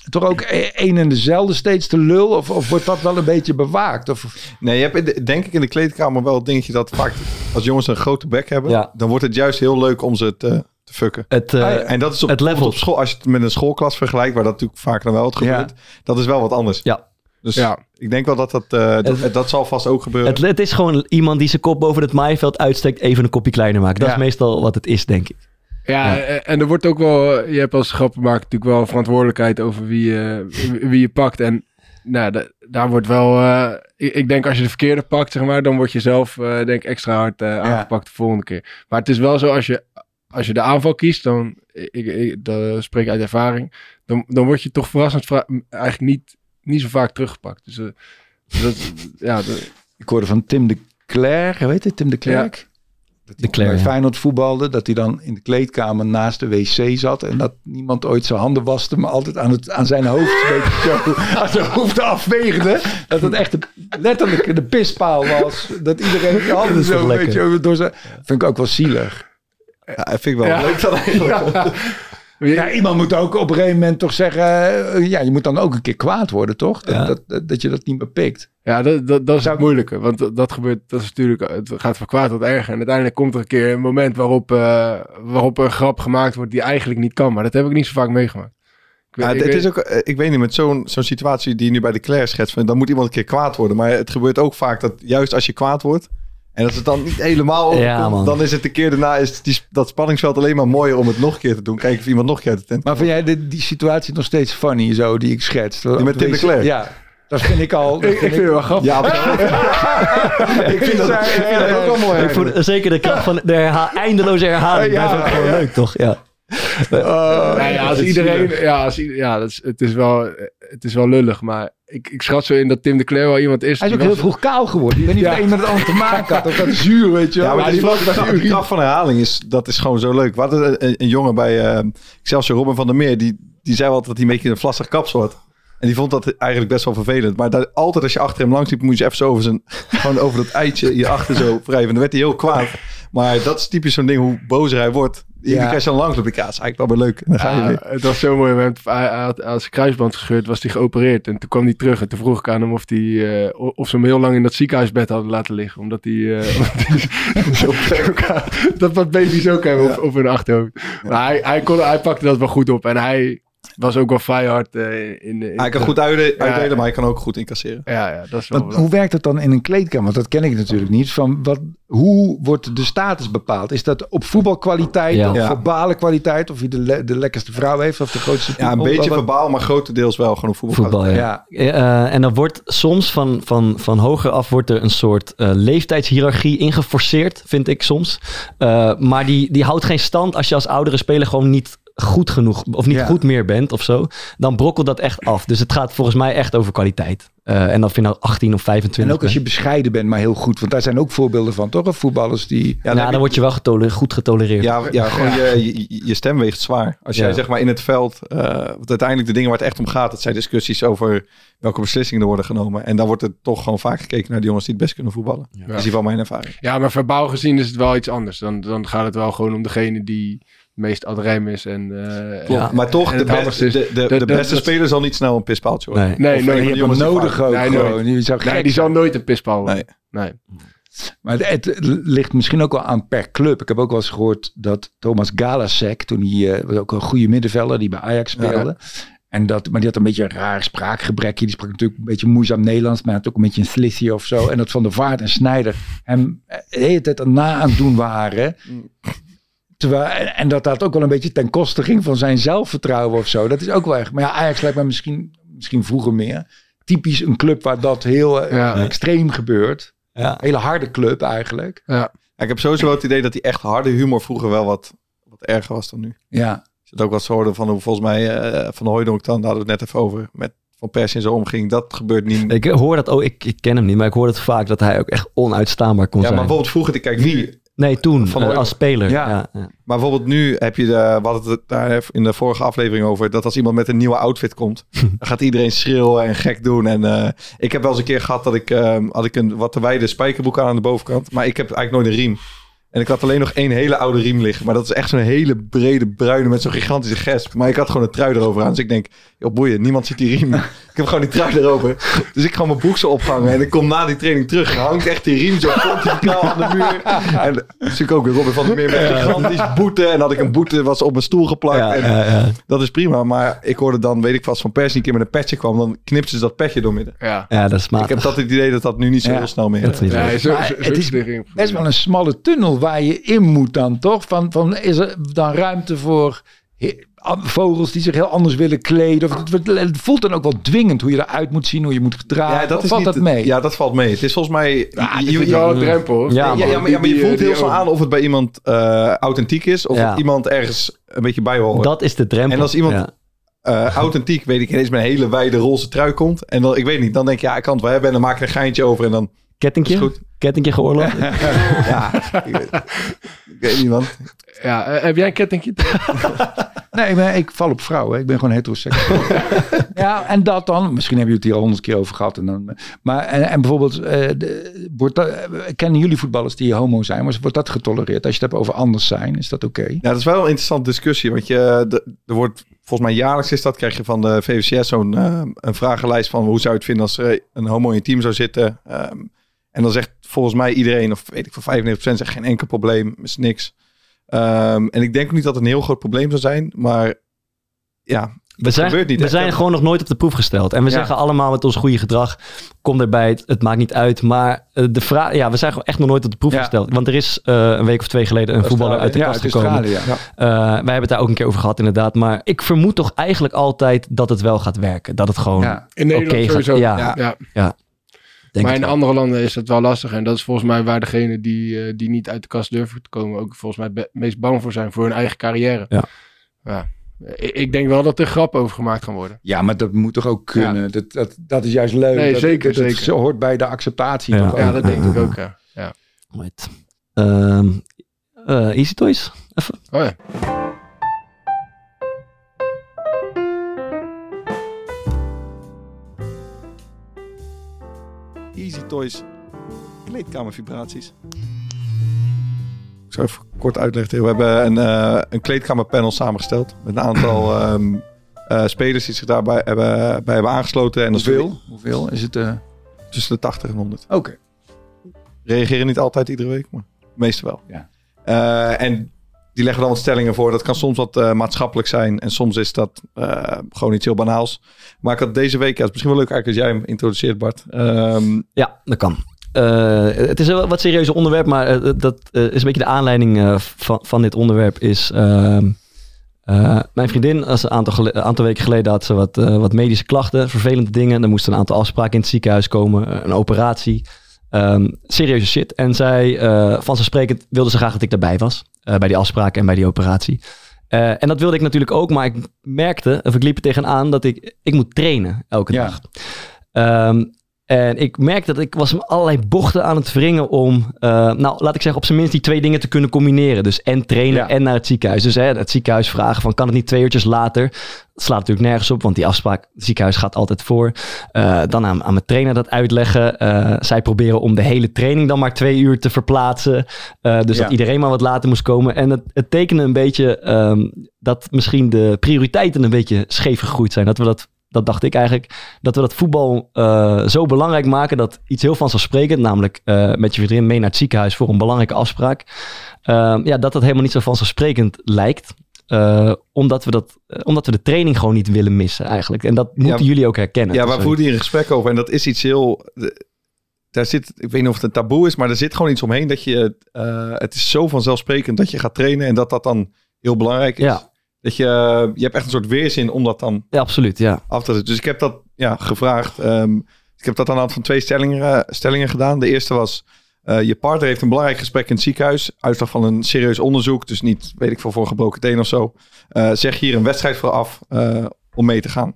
toch ook e- een en dezelfde steeds te lul? Of, of wordt dat wel een beetje bewaakt? Of, Nee, je hebt in de- denk ik in de kleedkamer wel het dingetje dat vaak als jongens een grote bek hebben, Ja. dan wordt het juist heel leuk om ze te, te fucken. het, eh, Ah, ja. En dat is op, het level. op school, als je het met een schoolklas vergelijkt, waar dat natuurlijk vaak dan wel het gebeurt, dat is wel wat anders. Ja. Dus Ja. ik denk wel dat dat, eh, dat, Het- dat zal vast ook gebeuren. het, het is gewoon iemand die zijn kop boven het maaiveld uitsteekt, even een kopje kleiner maken. Dat Ja. is meestal wat het is, denk ik. Ja, Ja. eh, en er wordt ook wel, je hebt als grappenmaker natuurlijk wel verantwoordelijkheid over wie je, wie je pakt. En nou, da- daar wordt wel, eh, ik, ik denk als je de verkeerde pakt, zeg maar, dan word je zelf, eh, denk extra hard eh, aangepakt de volgende keer. Maar het is wel zo, als je, als je de aanval kiest, dan, ik, ik, dat spreek ik uit ervaring, dan, dan word je toch verrassend eigenlijk niet, niet zo vaak teruggepakt. Dus eh, dat, ja, dat- Ik hoorde van Tim de Klerk, weet je, Tim de Klerk? Dat hij De Klerk, bij ja. Feyenoord voetbalde, dat hij dan in de kleedkamer naast de wc zat en dat niemand ooit zijn handen waste, maar altijd aan, het, aan zijn hoofd zo, aan zijn hoofd afveegde. Dat het echt de, letterlijk de pispaal was. Dat iedereen zijn handen zo een beetje over door zijn... Vind ik ook wel zielig. Ja, dat vind ik wel Ja. leuk dan eigenlijk. Ja, iemand moet ook op een gegeven moment toch zeggen, eh, ja, je moet dan ook een keer kwaad worden, toch? Dat, Ja. dat, dat, dat je dat niet meer pikt. Ja, dat, dat, dat is Zou- het moeilijke. Want dat, dat gebeurt, dat is natuurlijk, het gaat van kwaad tot erger. En uiteindelijk komt er een keer een moment waarop, eh, waarop een grap gemaakt wordt die eigenlijk niet kan. Maar dat heb ik niet zo vaak meegemaakt. Ik weet- Ja, ik het weet- is ook, eh, ik weet niet, met zo'n zo'n situatie die je nu bij de Claire schetst, van, dan moet iemand een keer kwaad worden. Maar het gebeurt ook vaak dat juist als je kwaad wordt, en als het dan niet helemaal overkomt, Ja, man. dan is het de keer daarna is die, dat spanningsveld alleen maar mooier om het nog een keer te doen. Kijken of iemand nog een keer uit de tent Maar vind jij de, die situatie nog steeds funny, zo, die ik schets? Die met Tim de Klerk? Ja, dat vind ik al... dat ik, ik vind het wel grappig. Ja, ik vind dat, ik vind dat ook wel mooi. Ik vond, zeker de kracht van de herha- eindeloze herhaling. Ja, ook gewoon ja. leuk, toch? Ja. Nou ja, als dat is iedereen, ja, als, ja dat is, het, is wel, het is wel lullig. Maar ik, ik schat zo in dat Tim de Cler wel iemand is. Hij is ook heel was- vroeg kaal geworden. Ik weet niet Ja. een met het ander te maken had. Of dat zuur, weet je wel. Ja, maar die, die kracht, was die, kracht- die kracht van herhaling is, dat is gewoon zo leuk. Hadden een, een jongen bij, eh Excelsior Robin van der Meer, die, die zei wel altijd dat hij een beetje een vlassig kapsel had. En die vond dat eigenlijk best wel vervelend. Maar dat, altijd als je achter hem langs liep, moest je even zo over, zijn, gewoon over dat eitje hierachter zo wrijven. En dan werd hij heel kwaad. Maar dat is typisch zo'n ding, hoe bozer hij wordt. Ja. Als je langs loopt, denk ik, ja, dat is eigenlijk wel weer leuk. En dan ga je Ja, weer. het was zo mooi. Hij, had, zijn kruisband gescheurd, was hij geopereerd. En toen kwam hij terug en toen vroeg ik aan hem of, hij, eh, of ze hem heel lang in dat ziekenhuisbed hadden laten liggen. Omdat hij, eh, dat wat baby's ook hebben op, op hun achterhoofd. Maar hij, hij, kon, hij pakte dat wel goed op. En hij was ook wel vrij hard eh, in, in... Hij kan goed uitdelen, Ja. uitdelen, maar hij kan ook goed incasseren. Ja, ja, dat is wel... Want hoe werkt het dan in een kleedkamer? Want dat ken ik natuurlijk niet. Van wat, hoe wordt de status bepaald? Is dat op voetbalkwaliteit Ja. of Ja. verbale kwaliteit? Of wie de, le- de lekkerste vrouw heeft of de grootste Ja, een beetje verbaal, maar grotendeels wel gewoon op voetbal. Voetbal, ja. Ja. Eh, en dan wordt soms van, van, van hoger af wordt er een soort eh, leeftijdshierarchie ingeforceerd, vind ik soms. Eh, maar die, die houdt geen stand als je als oudere speler gewoon niet goed genoeg of niet Ja. goed meer bent of zo. Dan brokkelt dat echt af. Dus het gaat volgens mij echt over kwaliteit. Eh, en of je nou 18 of 25 En ook als je bescheiden bent, maar heel goed. Want daar zijn ook voorbeelden van, toch? Of voetballers die... Ja, Ja, dan dan word je wel getole- goed getolereerd. Ja, ja gewoon Je, je, je stem weegt zwaar. Als jij Ja. zeg maar in het veld, eh, want uiteindelijk de dingen waar het echt om gaat, dat zijn discussies over welke beslissingen er worden genomen. En dan wordt er toch gewoon vaak gekeken naar de jongens die het best kunnen voetballen. Dat is in ieder geval mijn ervaring. Ja, maar verbaal gezien is het wel iets anders. Dan, dan gaat het wel gewoon om degene die meest ad rem is. En, eh, Ja. Maar toch, En de, best- is- de, de, beste dat- speler zal niet snel een pispaaltje worden. Nee. Nee, Je hebt die hem nodig ook Nee, gewoon. Die zou Nee, die zal nooit een pispaal worden. Nee. Nee. Maar het, het ligt misschien ook wel aan per club. Ik heb ook wel eens gehoord dat Thomas Galasek, toen hij eh, was ook een goede middenvelder die bij Ajax speelde. En dat, maar die had een beetje een raar spraakgebrekje. Die sprak natuurlijk een beetje moeizaam Nederlands, maar had ook een beetje een slissie of zo. En dat Van der Vaart en Snijder hem eh, de hele tijd na aan het doen waren. Terwijl, en, dat dat ook wel een beetje ten koste ging van zijn zelfvertrouwen of zo. Dat is ook wel echt. Maar ja, Ajax lijkt me misschien, misschien vroeger meer. Typisch een club waar dat heel eh, Ja. extreem gebeurt. Ja. Hele harde club eigenlijk. Ja, ik heb sowieso wel het idee dat die echt harde humor vroeger wel wat, wat erger was dan nu. Ja. Ik zit ook wat hoorde van hoe volgens mij eh, van de Hooijdonk dan, daar hadden we het net even over, met Van Persie en zo omging. Dat gebeurt niet. Ik hoor dat, oh, ik, ik ken hem niet, maar ik hoor het vaak dat hij ook echt onuitstaanbaar kon ja, maar zijn. bijvoorbeeld vroeger, kijk, wie, Nee, toen, Van eh, als speler. Ja. Ja. Ja, Maar bijvoorbeeld nu heb je, de, we hadden het daar in de vorige aflevering over, dat als iemand met een nieuwe outfit komt, dan gaat iedereen schreeuwen en gek doen. En eh, ik heb wel eens een keer gehad dat ik, eh, had ik een wat te wijde spijkerbroek aan aan de bovenkant, maar ik heb eigenlijk nooit een riem. En ik had alleen nog één hele oude riem liggen. Maar dat is echt zo'n hele brede bruine met zo'n gigantische gesp. Maar ik had gewoon een trui erover aan. Dus ik denk, joh boeien, niemand ziet die riem. ik heb gewoon die trui erover. Dus ik ga mijn broek zo ophangen. En ik kom na die training terug. Hangt echt die riem zo pontificaal aan de muur. En dat is natuurlijk ook weer Robin van der Meer met gigantisch boete. En had ik een boete, was op mijn stoel geplakt. Ja, en ja, ja. dat is prima. Maar ik hoorde dan, weet ik vast, van Persie een keer met een petje kwam. Dan knipten ze dat petje door midden. Ja. Ja, dat is Ik heb dat het idee dat dat nu niet zo Ja. heel snel meer Dat is Maar het is wel een smalle tunnel waar je in moet dan, toch? Van, van is er dan ruimte voor vogels die zich heel anders willen kleden? Of het, voelt dan ook wel dwingend hoe je eruit moet zien, hoe je moet gedragen. Of valt dat mee? Ja, dat valt mee. Het is volgens mij... Ja, je- je, wel een drempel. Ja, ja, ja, maar, ja, maar je voelt heel snel die- aan of het bij iemand eh, authentiek is... of Ja. iemand ergens een beetje bij hoort. Dat is de drempel. En als iemand- Ja. eh, authentiek, weet ik ineens met een hele wijde roze trui komt. En dan, ik weet niet, dan denk je, ja, ik kan het wel hebben. En dan maak ik er een geintje over en dan Kettingje? is goed. Kettingje geoorloofd? Ja, ik, weet- ik weet niet, man. Ja, eh, heb jij een kettingje? Nee, maar ik val op vrouwen. Ik ben gewoon heteroseksueel. ja, en dat dan. Misschien hebben jullie het hier al honderd keer over gehad. En dan, maar en, en bijvoorbeeld, eh, de, wordt dat, eh, kennen jullie voetballers die homo zijn? Maar wordt dat getolereerd? Als je het hebt over anders zijn, is dat oké? Ja, dat is wel een interessante discussie. Want je, de- er wordt, volgens mij jaarlijks is dat, krijg je van de VVCS zo'n eh, een vragenlijst van hoe zou je het vinden als er een homo in je team zou zitten. Ehm, en dan zegt volgens mij iedereen, of weet ik van 95% zegt geen enkel probleem, is niks. Ehm, en ik denk ook niet dat het een heel groot probleem zou zijn, maar ja, We zijn, gebeurt niet we echt, zijn gewoon nog nooit op de proef gesteld. En we Ja. zeggen allemaal met ons goede gedrag, kom erbij, het, het maakt niet uit. Maar eh, de vraag, ja, we zijn gewoon echt nog nooit op de proef Ja. gesteld. Want er is eh, een week of twee geleden een voetballer uit de ja, kast gekomen. Eh, wij hebben het daar ook een keer over gehad inderdaad. Maar ik vermoed toch eigenlijk altijd dat het wel gaat werken. Dat het gewoon Ja. In Nederland oké gaat. sowieso. Ja, Ja. Denk maar in wel. andere landen is dat wel lastig. En dat is volgens mij waar degenen die, eh, die niet uit de kast durven te komen... ook volgens mij het meest bang voor zijn voor hun eigen carrière. Ja. Ja. Ik, ik denk wel dat er grap over gemaakt gaan worden. Ja, maar dat moet toch ook kunnen? Dat, dat, dat is juist leuk. Nee, dat, zeker, dat, dat zeker. hoort bij de acceptatie. Ja. Ja, dat denk ik ook, ja. ja. Right. Ehm, eh, Easy Toys? Even. Oh ja. Easy Toys kleedkamervibraties. Ik zal even kort uitleggen. We hebben een, eh, een kleedkamerpanel samengesteld met een aantal ehm, eh, spelers die zich daarbij hebben, bij hebben aangesloten. En dat is Hoeveel? Hoeveel is het? eh? tussen de 80 en 100. Oké. Reageren niet altijd iedere week, maar meestal wel. Ja. En die leggen dan wat stellingen voor. Dat kan soms wat eh, maatschappelijk zijn. En soms is dat eh, gewoon iets heel banaals. Maar ik had deze week, ja, het is misschien wel leuk eigenlijk als jij hem introduceert, Bart. Ehm, Ja, dat kan. Eh, het is een wat serieuzer onderwerp, maar dat is een beetje de aanleiding van, van dit onderwerp. Is ehm, eh, mijn vriendin, als een aantal, aantal weken geleden had ze wat, wat medische klachten, vervelende dingen. Er moesten een aantal afspraken in het ziekenhuis komen, een operatie. Ehm, serieuze shit. En zij, eh vanzelfsprekend, wilde ze graag dat ik daarbij was. Eh, bij die afspraken en bij die operatie. Eh, en dat wilde ik natuurlijk ook, maar ik merkte, of ik liep er tegenaan, dat ik, ik moet trainen elke Ja. dag. En ik merkte dat ik was me allerlei bochten aan het wringen om, eh, nou laat ik zeggen, op zijn minst die twee dingen te kunnen combineren. Dus en trainen Ja. en naar het ziekenhuis. Dus hè, het ziekenhuis vragen van kan het niet twee uurtjes later? Dat slaat natuurlijk nergens op, want die afspraak, het ziekenhuis gaat altijd voor. Eh, dan aan, aan mijn trainer dat uitleggen. Eh, zij proberen om de hele training dan maar twee uur te verplaatsen. Dus Ja. dat iedereen maar wat later moest komen. En het, het tekende een beetje ehm, dat misschien de prioriteiten een beetje scheef gegroeid zijn. Dat we dat, dat dacht ik eigenlijk, dat we dat voetbal eh, zo belangrijk maken dat iets heel vanzelfsprekend, namelijk eh, met je vriendin mee naar het ziekenhuis voor een belangrijke afspraak, ehm, ja, dat dat helemaal niet zo vanzelfsprekend lijkt. Eh, omdat, we dat, omdat we de training gewoon niet willen missen eigenlijk. En dat moeten jullie ook herkennen. Ja, waar voerde hier een gesprek over. En dat is iets heel... Daar zit, ik weet niet of het een taboe is, maar er zit gewoon iets omheen dat je... het is zo vanzelfsprekend dat je gaat trainen en dat dat dan heel belangrijk is. Ja. Dat je, je hebt echt een soort weerzin om dat dan Ja, absoluut. Ja. af te Dus ik heb dat ja, gevraagd. Ehm, ik heb dat aan de hand van twee stellingen, eh, stellingen gedaan. De eerste was, eh, je partner heeft een belangrijk gesprek in het ziekenhuis. Uitslag van een serieus onderzoek. Dus niet, weet ik veel, voor een gebroken teen of zo. Eh, zeg hier een wedstrijd voor af om mee te gaan.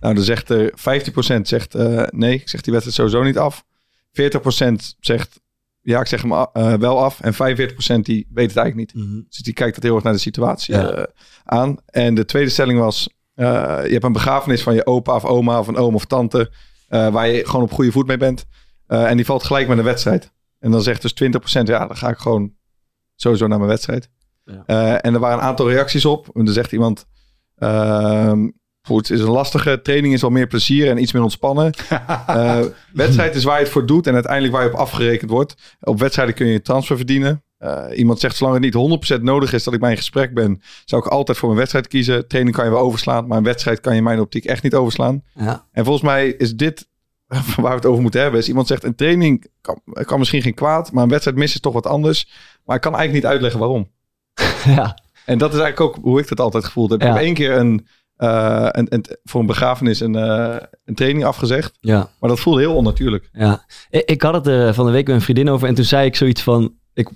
Nou, dan zegt er 15% zegt nee, ik zeg die wedstrijd sowieso niet af. 40% zegt ja, ik zeg hem a- eh, wel af. En 45% die weet het eigenlijk niet. Dus die kijkt dat heel erg naar de situatie Ja. eh, aan. En de tweede stelling was: eh, je hebt een begrafenis van je opa of oma of een oom of tante. eh, waar je gewoon op goede voet mee bent. Eh, en die valt gelijk met een wedstrijd. En dan zegt dus 20%, ja, dan ga ik gewoon sowieso naar mijn wedstrijd. Ja. Eh, en er waren een aantal reacties op. En dan zegt iemand. Goed, het is een lastige. Training is wel meer plezier en iets meer ontspannen. Eh, wedstrijd is waar je het voor doet en uiteindelijk waar je op afgerekend wordt. Op wedstrijden kun je je transfer verdienen. Eh, iemand zegt, zolang het niet 100% nodig is dat ik bij een gesprek ben, zou ik altijd voor mijn wedstrijd kiezen. Training kan je wel overslaan, maar een wedstrijd kan je in mijn optiek echt niet overslaan. Ja. En volgens mij is dit waar we het over moeten hebben is... iemand zegt een training kan, kan misschien geen kwaad... maar een wedstrijd missen is toch wat anders. Maar ik kan eigenlijk niet uitleggen waarom. ja. En dat is eigenlijk ook hoe ik het altijd gevoeld heb. Ik Ja. heb één keer een, eh, een, een, voor een begrafenis een, eh, een training afgezegd. Ja. Maar dat voelde heel onnatuurlijk. Ja, ik, ik had het er van de week met een vriendin over en toen zei ik zoiets van, ik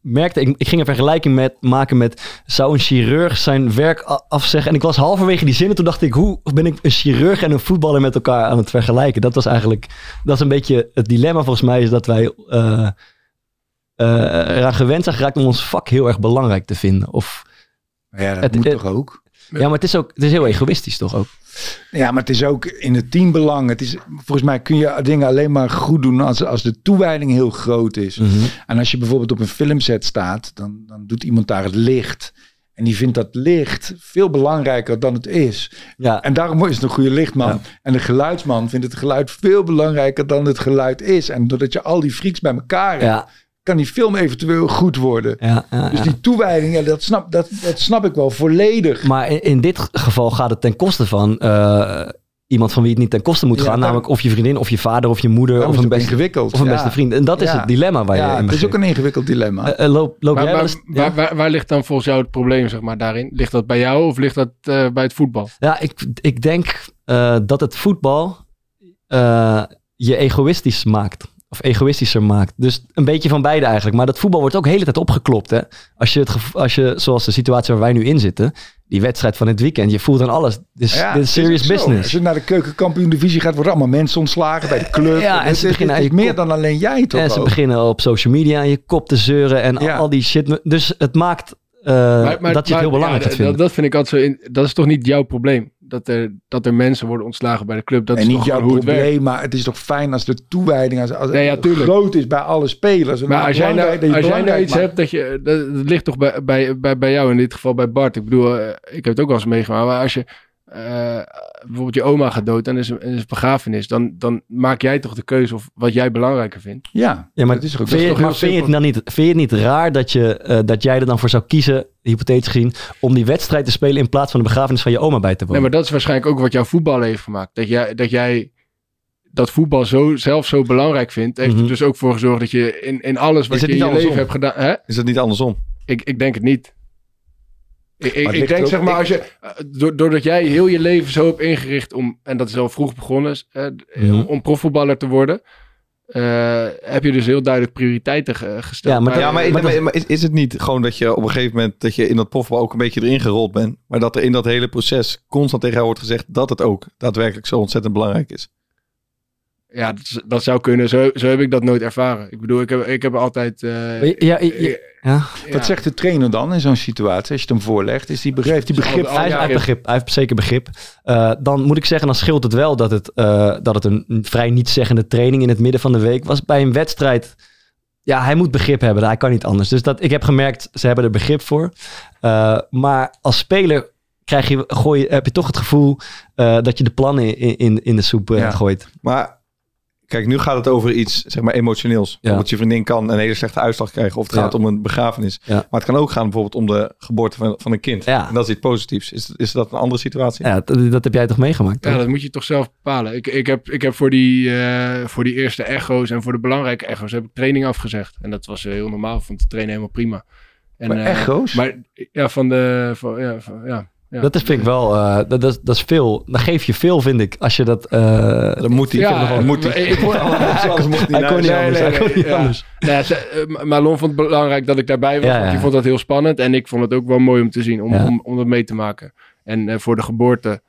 merkte, ik, ik ging een vergelijking met, maken met, zou een chirurg zijn werk afzeggen? En ik was halverwege die zinnen, toen dacht ik, hoe ben ik een chirurg en een voetballer met elkaar aan het vergelijken? Dat was eigenlijk, dat is een beetje het dilemma volgens mij, is dat wij eh, eh, eraan gewend zijn geraakt om ons vak heel erg belangrijk te vinden. Of, Ja, dat Het- moet het- toch ook? Ja, maar het is ook, het is heel egoïstisch toch ook? Ja, maar het is ook in het teambelang. Het is, volgens mij kun je dingen alleen maar goed doen als, als de toewijding heel groot is. Mhm. En als je bijvoorbeeld op een filmset staat, dan, dan doet iemand daar het licht. En die vindt dat licht veel belangrijker dan het is. Ja, En daarom is het een goede lichtman. Ja. En de geluidsman vindt het geluid veel belangrijker dan het geluid is. En doordat je al die freaks bij elkaar hebt, ja, kan die film eventueel goed worden. ja. ja, Dus ja. die toewijding, ja, dat, snap, dat, dat snap ik wel volledig. Maar in, in dit geval gaat het ten koste van eh, iemand van wie het niet ten koste moet Ja, gaan. daar- namelijk of je vriendin, of je vader, of je moeder, of een, beste, ingewikkeld. of een Ja. beste vriend. En dat is Ja. het dilemma waar je Ja, in het is ook een ingewikkeld dilemma. Eh, eh, loop loop Maar, jij maar eens... waar, Ja, waar, waar ligt dan volgens jou het probleem zeg maar, daarin? Ligt dat bij jou of ligt dat eh, bij het voetbal? Ja, ik, ik denk eh, dat het voetbal eh, je egoïstisch maakt. Of egoïstischer maakt. Dus een beetje van beide eigenlijk. Maar dat voetbal wordt ook de hele tijd opgeklopt. Hè? Als, je het, als je, zoals de situatie waar wij nu in zitten, die wedstrijd van het weekend, je voelt aan alles. Dit is, Ja, dit is serious business. Als je naar de keukenkampioen divisie gaat, worden allemaal mensen ontslagen bij de club. Ja, en ze beginnen het is aan je meer dan alleen jij toch En ze ook? beginnen op social media aan je kop te zeuren en Ja. al die shit. Dus het maakt eh, dat je het heel belangrijk ja, vinden. dat, dat vind ik altijd zo. In, dat is toch niet jouw probleem? Dat er, dat er mensen worden ontslagen bij de club. Dat en is niet jouw het probleem, maar het is toch fijn als de toewijding als, als Nee, ja, tuurlijk. groot is bij alle spelers. En Maar als jij nou, als jij nou iets maakt. hebt dat je. Dat, dat ligt toch bij, bij, bij, bij jou in dit geval bij Bart. Ik bedoel, eh, ik heb het ook wel eens meegemaakt. Maar als je eh, bijvoorbeeld je oma gaat dood en er is een, er is een begrafenis, dan, dan maak jij toch de keuze of wat jij belangrijker vindt. Ja, Ja, maar dat is ook vind, je, toch maar heel vind, je het dan niet, vind je het niet raar dat, je, eh, dat jij er dan voor zou kiezen, hypothetisch gezien, om die wedstrijd te spelen in plaats van de begrafenis van je oma bij te Nee, wonen? maar dat is waarschijnlijk ook wat jouw voetbal heeft gemaakt. Dat jij dat, jij dat voetbal zo, zelf zo belangrijk vindt, heeft Mhm. er dus ook voor gezorgd dat je in, in alles wat het je in je leven hebt gedaan. Hè? Is het niet andersom? Ik, ik denk het niet. Ik, denk zeg maar, als je, eh, do- doordat jij heel je leven zo hebt ingericht om, en dat is al vroeg begonnen, eh, Mhm. om, profvoetballer te worden, eh, heb je dus heel duidelijk prioriteiten ge- gesteld. Ja, maar Ja, maar, maar maar, dat- maar is, is het niet gewoon dat je op een gegeven moment dat je in dat profbal ook een beetje erin gerold bent, maar dat er in dat hele proces constant tegen jou wordt gezegd dat het ook daadwerkelijk zo ontzettend belangrijk is? Ja, dat, zou kunnen. Zo, zo heb ik dat nooit ervaren. Ik bedoel, ik heb, ik heb altijd... eh, Ja, ja, ja, ja. ja. Wat zegt de trainer dan in zo'n situatie als je het hem voorlegt? Is die begrip, heeft die begrip Hij, heeft begrip, hij heeft zeker begrip. Eh, dan moet ik zeggen, dan scheelt het wel dat het, eh, dat het een, vrij nietszeggende training in het midden van de week was. Bij een wedstrijd, ja, hij moet begrip hebben. Hij kan niet anders. Dus dat, ik heb gemerkt, ze hebben er begrip voor. Eh, maar als speler krijg je, gooi, heb je toch het gevoel eh, dat je de plannen in, in, in de soep eh, Ja. gooit. Maar kijk, nu gaat het over iets zeg maar emotioneels. Bijvoorbeeld je vriendin kan een hele slechte uitslag krijgen of het Ja. gaat om een begrafenis. Ja. Maar het kan ook gaan bijvoorbeeld om de geboorte van, van een kind. Ja. En dat is iets positiefs. Is, is dat een andere situatie? Ja, dat, dat heb jij toch meegemaakt? Ja, toch? dat moet je toch zelf bepalen. Ik, ik, heb, ik heb voor die, eh, voor die eerste echo's en voor de belangrijke echo's heb ik training afgezegd. En dat was eh, heel normaal. Ik vond de trainen helemaal prima. En, Maar eh, echo's? Maar ja, van de... Van, ja, van, ja, ja. Dat is, vind ik wel, eh, dat, dat, is- dat is veel. Dan geef je veel, vind ik, als je dat... eh, Dat moet hij. Ja, dat moet maar hij. ik hoor- Anders mocht hij kon niet anders. hij kon niet ja. anders. Nou ja, eh, vond het belangrijk dat ik daarbij was. Ja, want ja. die vond dat heel spannend. En ik vond het ook wel mooi om te zien, om, Ja. om, om dat mee te maken. En eh, voor de geboorte...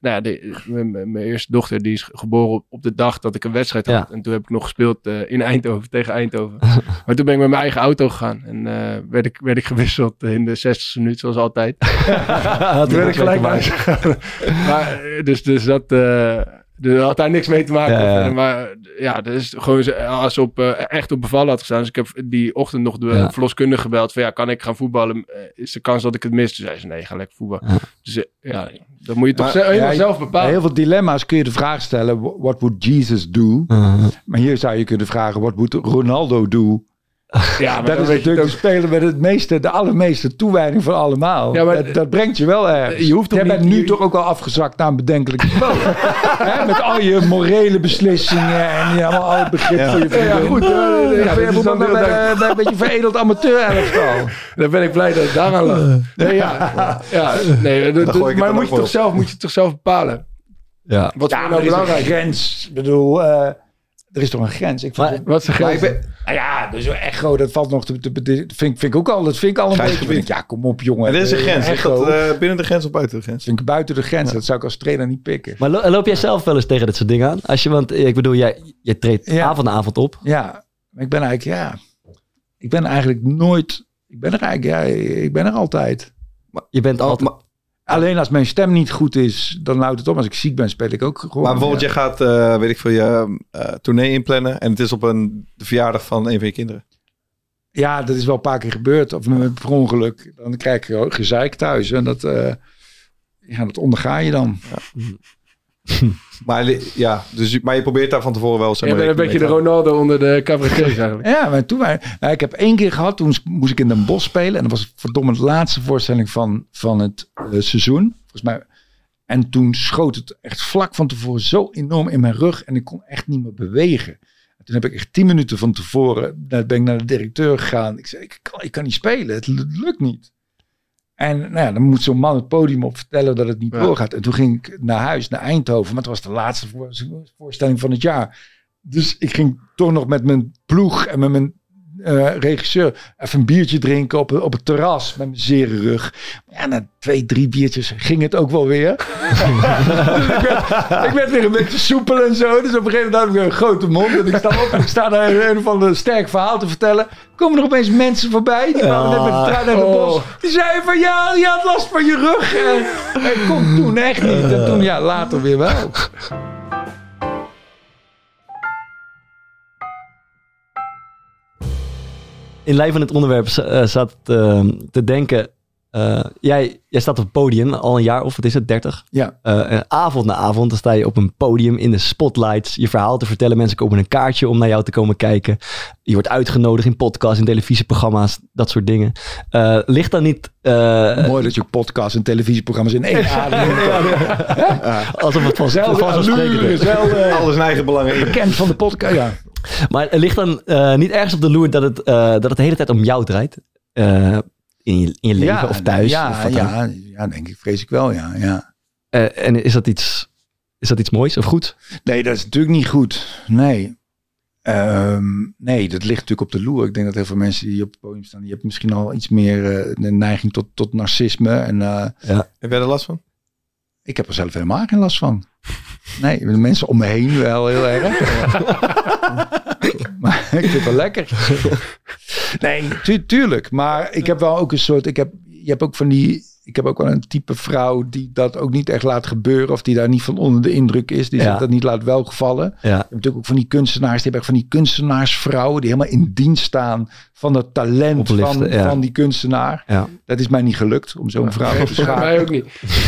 nou de- mijn- eerste dochter die is geboren op, de dag dat ik een wedstrijd had. Ja. En toen heb ik nog gespeeld eh, in Eindhoven, tegen Eindhoven. maar toen ben ik met mijn eigen auto gegaan. En eh, werd, ik, werd ik gewisseld in de 60ste minuut, zoals altijd. Toen er ben ik gelijk gegaan. maar, eh, dus, dus dat... dus dat had daar niks mee te maken. Ja, ja. Maar ja, dat is gewoon zo- als ze op, eh, echt op bevallen had gestaan. Dus ik heb die ochtend nog de Ja. verloskundige gebeld. Van ja, kan ik gaan voetballen? Eh, Is de kans dat ik het mis? Toen zei ze nee, ga lekker voetballen. Ja. Dus eh, ja, dat moet je toch Maar- zelf, bepalen. heel veel dilemma's kun je de vraag stellen, what would Jesus do? Uh, Maar hier zou je kunnen vragen, what would Ronaldo do? Ja, maar Dat dan is weet je natuurlijk de speler met het meeste, de allermeeste toewijding van allemaal. Ja, maar- dat, dat brengt je wel ergens. Je hoeft Jij bent niet- nu je- toch ook al afgezakt naar een bedenkelijke niveau. Hè, met al je morele beslissingen en je allemaal al het begrip Ja. voor je ook. Ja, goed. eh, Ja, ja, je is dan bij, bij een beetje veredeld amateur elftal. Dan ben ik blij dat het daaraan lag. Nee, ja. ja nee, dat- ik maar dan moet je, toch zelf, moet je toch zelf bepalen. Ja. Wat Ja, is maar nou is een belangrijk? grens. Ik bedoel, eh, er is toch een grens. Ik vind Maar- Wat is de Maar ik grens? ben, nou ja, dus echo, dat valt nog te... te, te- vind, vind ik ook al, dat vind ik al een Grijs beetje... Ja, kom op jongen. er is een Eh, grens. Dat eh, binnen de grens of buiten de grens? vind ik buiten de grens. Dat zou ik als trainer niet pikken. Maar lo- loop jij zelf wel eens tegen dit soort dingen aan? Als je, want eh, ik bedoel, jij, jij treedt Ja. avond na avond op. Ja, maar ik ben eigenlijk, ja... Ik ben eigenlijk nooit... Ik ben er eigenlijk, ja, ik ben er altijd. Je bent altijd... Maar, Alleen als mijn stem niet goed is, dan houdt het op. Als ik ziek ben, speel ik ook gewoon. maar bijvoorbeeld, ja. jij gaat, eh, weet ik veel, je eh tournee inplannen. En het is op een, verjaardag van een van je kinderen. Ja, dat is wel een paar keer gebeurd. Of met per ongeluk. Dan krijg je ook gezeik thuis. En dat, eh, ja, dat onderga je dan. Maar, ja, dus, je- maar je probeert daar van tevoren wel... Zeg Je maar, bent een beetje de Ronaldo onder de cabaretiers eigenlijk. Ja, maar toen wij, nou, ik heb één keer gehad, toen moest ik in Den Bosch spelen. En dat was verdomme de laatste voorstelling van, van het eh, seizoen. Volgens mij. En toen schoot het echt vlak van tevoren zo enorm in mijn rug. En ik kon echt niet meer bewegen. En toen heb ik echt tien minuten van tevoren, ben ik naar de directeur gegaan. Ik zei, ik kan, ik kan niet spelen, het lu- lukt niet. En nou ja, dan moet zo'n man het podium op vertellen dat het niet Ja. doorgaat. En toen ging ik naar huis, naar Eindhoven. Maar het was de laatste voor- voorstelling van het jaar. Dus ik ging toch nog met mijn ploeg en met mijn eh, regisseur even een biertje drinken op, op het terras met mijn zere rug. Ja, na twee, drie biertjes ging het ook wel weer. dus ik, werd, ik werd weer een beetje soepel en zo. Dus op een gegeven moment had ik een grote mond. En ik sta op en ik sta daar een, een of ander sterk verhaal te vertellen. Komen er opeens mensen voorbij. Die waren net met de trein naar de Oh. bos. Die zeiden van ja, je had last van je rug. En ik kon toen echt niet. En toen ja, later weer wel. In lijn van het onderwerp eh, zat eh, te denken... eh, jij, jij staat op het podium al een jaar of wat is het, 30? Ja. Eh, en avond na avond dan sta je op een podium in de spotlights. Je verhaal te vertellen. Mensen kopen een kaartje om naar jou te komen kijken. Je wordt uitgenodigd in podcasts, in televisieprogramma's. Dat soort dingen. Eh, ligt dan niet... eh, Mooi dat je podcasts en televisieprogramma's in één adem alsof het van, Zelf vanzelfsprekend is. Alles in eigen belang. bekend van de podcast. Ja. Maar ligt dan eh, niet ergens op de loer dat het, eh, dat het de hele tijd om jou draait? In, je, in je leven of thuis? Ja, of wat dan ook. ja, ja, denk ik, vrees ik wel, ja. ja. Eh, en is dat, iets, is dat iets moois of goed? Nee, dat is natuurlijk niet goed. Nee. Ehm, nee, dat ligt natuurlijk op de loer. Ik denk dat heel veel mensen die op het podium staan, die hebben misschien al iets meer eh, de neiging tot, tot narcisme. En eh, Heb jij er last van? ik heb er zelf helemaal geen last van. Nee, de mensen om me heen wel heel erg. maar ik vind het wel lekker. Nee, tu- tuurlijk. Maar ik heb wel ook een soort. Ik heb, je hebt ook van die. Ik heb ook wel een type vrouw die dat ook niet echt laat gebeuren. Of die daar niet van onder de indruk is. Die Ja. zich dat niet laat welgevallen. Ja. Je hebt natuurlijk ook van die kunstenaars. Die hebben echt van die kunstenaarsvrouwen. Die helemaal in dienst staan van het talent Oplichten, van, ja. van die kunstenaar. Ja. Dat is mij niet gelukt om zo'n vrouw te scharen. mij ook niet.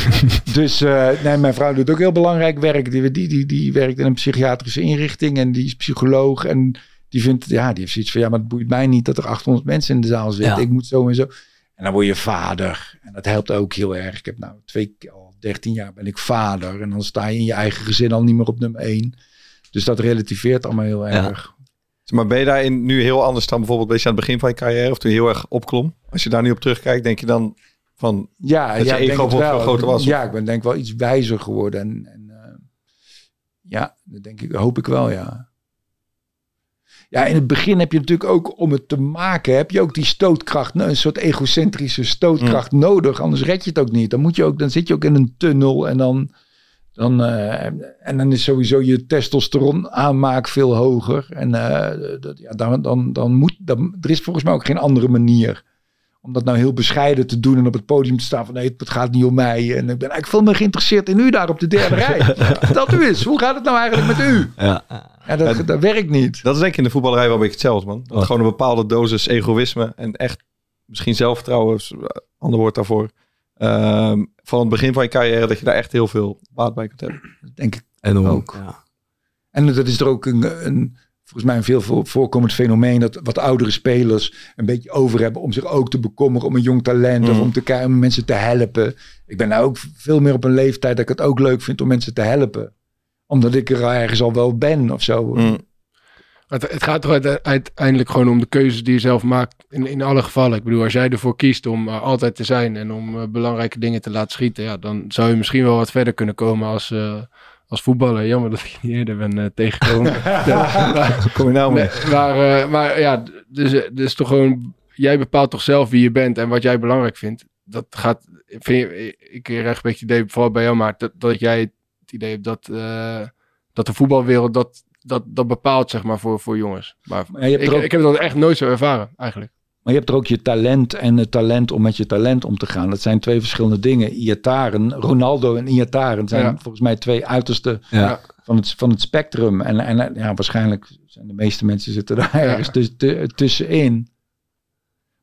Dus eh, nee, mijn vrouw doet ook heel belangrijk werk. Die, die, die, die werkt in een psychiatrische inrichting en die is psycholoog. En die vindt, ja, die heeft zoiets van, ja, maar het boeit mij niet dat er 800 mensen in de zaal zitten. Ja. Ik moet zo en zo. En dan word je vader. En dat helpt ook heel erg. Ik heb nou twee, keer- al 13 jaar ben ik vader. En dan sta je in je eigen gezin al niet meer op nummer 1. Dus dat relativeert allemaal heel Ja. erg. Maar ben je daarin nu heel anders dan bijvoorbeeld een beetje aan het begin van je carrière? Of toen je heel erg opklom? Als je daar nu op terugkijkt, denk je dan van... Ja, Dat je ja, ik ego veel groter was, of? Ja, ik ben denk ik wel iets wijzer geworden. En, en eh, ja, dat denk ik, hoop ik wel, ja. Ja, in het begin heb je natuurlijk ook om het te maken, heb je ook die stootkracht, nou, een soort egocentrische stootkracht Mm. nodig. Anders red je het ook niet. Dan moet je ook, dan zit je ook in een tunnel en dan, dan, eh, en dan is sowieso je testosteron aanmaak veel hoger. En eh, dat, ja, dan, dan, dan moet, dan, er is volgens mij ook geen andere manier om dat nou heel bescheiden te doen en op het podium te staan van nee, het gaat niet om mij. En ik ben eigenlijk veel meer geïnteresseerd in u daar op de derde rij. Dat u is. Hoe gaat het nou eigenlijk met u? Ja. Ja, dat, dat werkt niet. Dat is denk ik in de voetballerij wel een beetje hetzelfde, man. Dat Wat? gewoon een bepaalde dosis egoïsme en echt misschien zelfvertrouwen, een ander woord daarvoor. Ehm, van het begin van je carrière, dat je daar echt heel veel baat bij kunt hebben. Dat denk ik Enorm. Ook. Ja. En dat is er ook een, een volgens mij een veel voor- voorkomend fenomeen dat wat oudere spelers een beetje over hebben om zich ook te bekommeren om een jong talent of Mm. om te om mensen te helpen. Ik ben nou ook veel meer op een leeftijd dat ik het ook leuk vind om mensen te helpen. Omdat ik er ergens al wel ben of zo. Mm. Het, het gaat er uite- uiteindelijk gewoon om de keuzes die je zelf maakt in, in alle gevallen. Ik bedoel, als jij ervoor kiest om er altijd te zijn en om eh, belangrijke dingen te laten schieten, ja, dan zou je misschien wel wat verder kunnen komen als, eh, als voetballer. Jammer dat ik niet eerder ben eh, tegengekomen. Ja, maar, Kom je nou mee? nee, maar, eh, maar ja, dus, eh, dus toch gewoon, jij bepaalt toch zelf wie je bent en wat jij belangrijk vindt. Dat gaat, vind je, ik krijg een beetje het idee, vooral bij jou, maar dat, dat jij het idee hebt dat, eh, dat de voetbalwereld dat, dat, dat bepaalt, zeg maar, voor, voor jongens. Maar Maar je hebt ik, ook- ik heb dat echt nooit zo ervaren, eigenlijk. Maar je hebt er ook je talent en het talent om met je talent om te gaan. Dat zijn twee verschillende dingen. Iataren, Ronaldo en Iataren zijn Ja. volgens mij twee uiterste Ja. van, het, van het spectrum. En, en ja, waarschijnlijk zijn de meeste mensen zitten daar ergens tuss- tu- tussenin.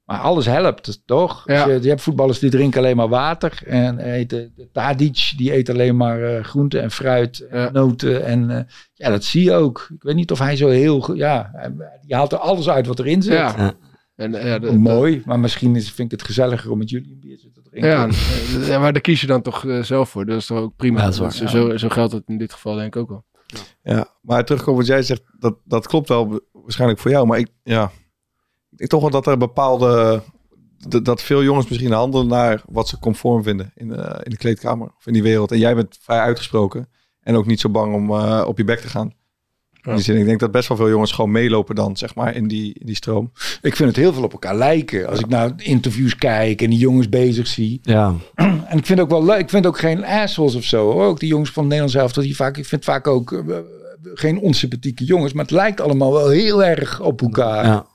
Maar alles helpt, toch? Ja. Je, je hebt voetballers die drinken alleen maar water. En eten, de Tadic, die eet alleen maar eh, groenten en fruit en Ja. noten. En eh, ja, dat zie je ook. Ik weet niet of hij zo heel... Ja, hij- die haalt er alles uit wat erin zit. Ja. En, eh, ja, de- Mooi, maar misschien is, vind ik het gezelliger om met jullie een biertje te drinken. Ja, eh, ja, maar daar kies je dan toch eh, zelf voor. Dat is toch ook prima. Ja, dat is waar. zo, zo, zo geldt het in dit geval denk ik ook wel. Ja, maar terugkomen wat jij zegt, dat, dat klopt wel wa- waarschijnlijk voor jou. Maar ik, ja, ik denk toch wel dat er bepaalde, dat, dat veel jongens misschien handelen naar wat ze conform vinden in de, in de kleedkamer of in die wereld. En jij bent vrij uitgesproken en ook niet zo bang om eh, op je bek te gaan. In die zin, ik denk dat best wel veel jongens gewoon meelopen dan, zeg maar, in die, in die stroom. Ik vind het heel veel op elkaar lijken. Als ik naar interviews kijk en die jongens bezig zie. Ja. En ik vind ook wel leuk. Ik vind ook geen assholes of zo. Hoor. Ook die jongens van Nederlands elftal. Die vaak, ik vind vaak ook eh, geen onsympathieke jongens. Maar het lijkt allemaal wel heel erg op elkaar. ja.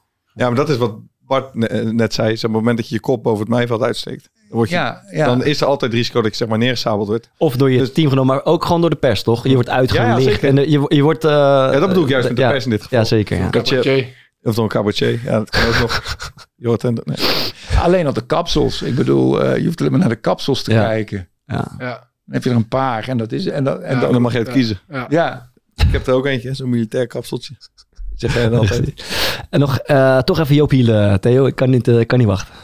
Ja, maar dat is wat Bart eh, net zei. Zeg, op het moment dat je je kop boven het maaiveld uitsteekt, dan, word je, Ja, ja. dan is er altijd het risico dat je zeg maar neergesabeld wordt. Of door je Dus- teamgenoot, maar ook gewoon door de pers, toch? Je wordt Ja, ja, uitgelicht. zeker. en eh, je, je wordt... eh, Ja, dat bedoel ik juist met de ja, pers in dit geval. Ja, zeker. Ja. Dat je, of dan een cabaretier. Ja, dat kan ook nog. Je hoort en, nee. Alleen op de kapsels. Ik bedoel, eh, je hoeft alleen maar naar de kapsels te Ja. kijken. Ja. Ja, Dan heb je er een paar. En dat is... En dat, en Ja. En dat, dan mag je het Ja. kiezen. ja. ja. Ik heb er ook eentje, zo'n militair kapseltje. Zeg jij dan altijd. En nog, eh, toch even Joop Hielen, Theo. Ik kan niet, eh, kan niet wachten.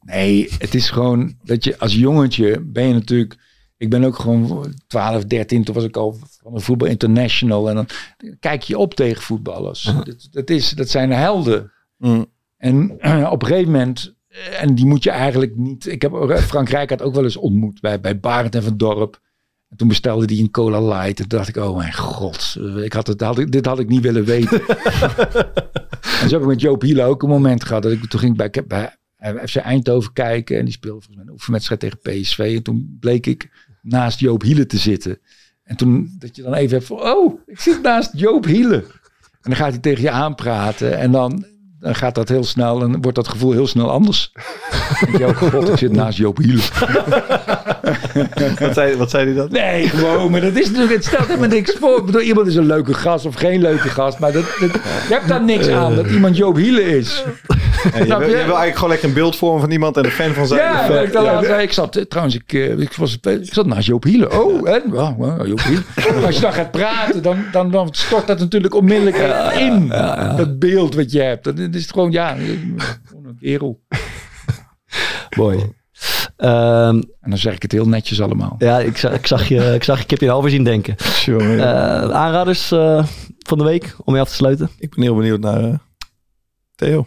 Nee, het is gewoon dat je als jongetje ben je natuurlijk. Ik ben ook gewoon 12, 13, toen was ik al van de voetbal international. En dan kijk je op tegen voetballers. Dat, dat, is, dat zijn helden. Mm. En eh, op een gegeven moment, eh, en die moet je eigenlijk niet. Ik heb ook- Frank Rijkaard ook wel eens ontmoet bij, bij Barend en Van Dorp. En toen bestelde hij een cola light. En toen dacht ik, oh mijn god, eh, ik had het, had ik, dit had ik niet willen weten. en zo heb ik met Joop Hiele ook een moment gehad. Dat ik, toen ging ik bij, bij FC Eindhoven kijken. En die speelde volgens mij een oefenwedstrijd tegen PSV. En toen bleek ik naast Joop Hiele te zitten. En toen dat je dan even hebt van, oh, ik zit naast Joop Hiele. En dan gaat hij tegen je aanpraten. En dan, dan gaat dat heel snel. En wordt dat gevoel heel snel anders. Oh god, ik zit naast Joop Hiele. Wat, zei, wat zei hij dan? Nee, gewoon, maar dat is natuurlijk, het stelt helemaal niks voor. Ik bedoel, iemand is een leuke gast of geen leuke gast, maar dat, dat, je hebt daar niks aan dat iemand Joop Hiele is. Ja, je, wil, je? je wil eigenlijk gewoon lekker een beeld vormen van iemand en een fan van zijn. Ja, Fan. ik, zeggen, ik zat eh, trouwens, ik, eh, ik, was, ik zat naast Joop Hiele. Oh, en? Ja, ja, Joop Hiele. Maar Als je dan gaat praten, dan, dan, dan stort dat natuurlijk onmiddellijk in. Dat beeld wat je hebt. Dat is gewoon, ja, gewoon een kerel. Mooi. Ehm, En dan zeg ik het heel netjes allemaal. ja, ik, zag, ik, zag je, ik zag je kipje halver zien denken. Ja. Eh, aanraders eh, van de week om je af te sluiten. Ik ben heel benieuwd naar eh, Theo.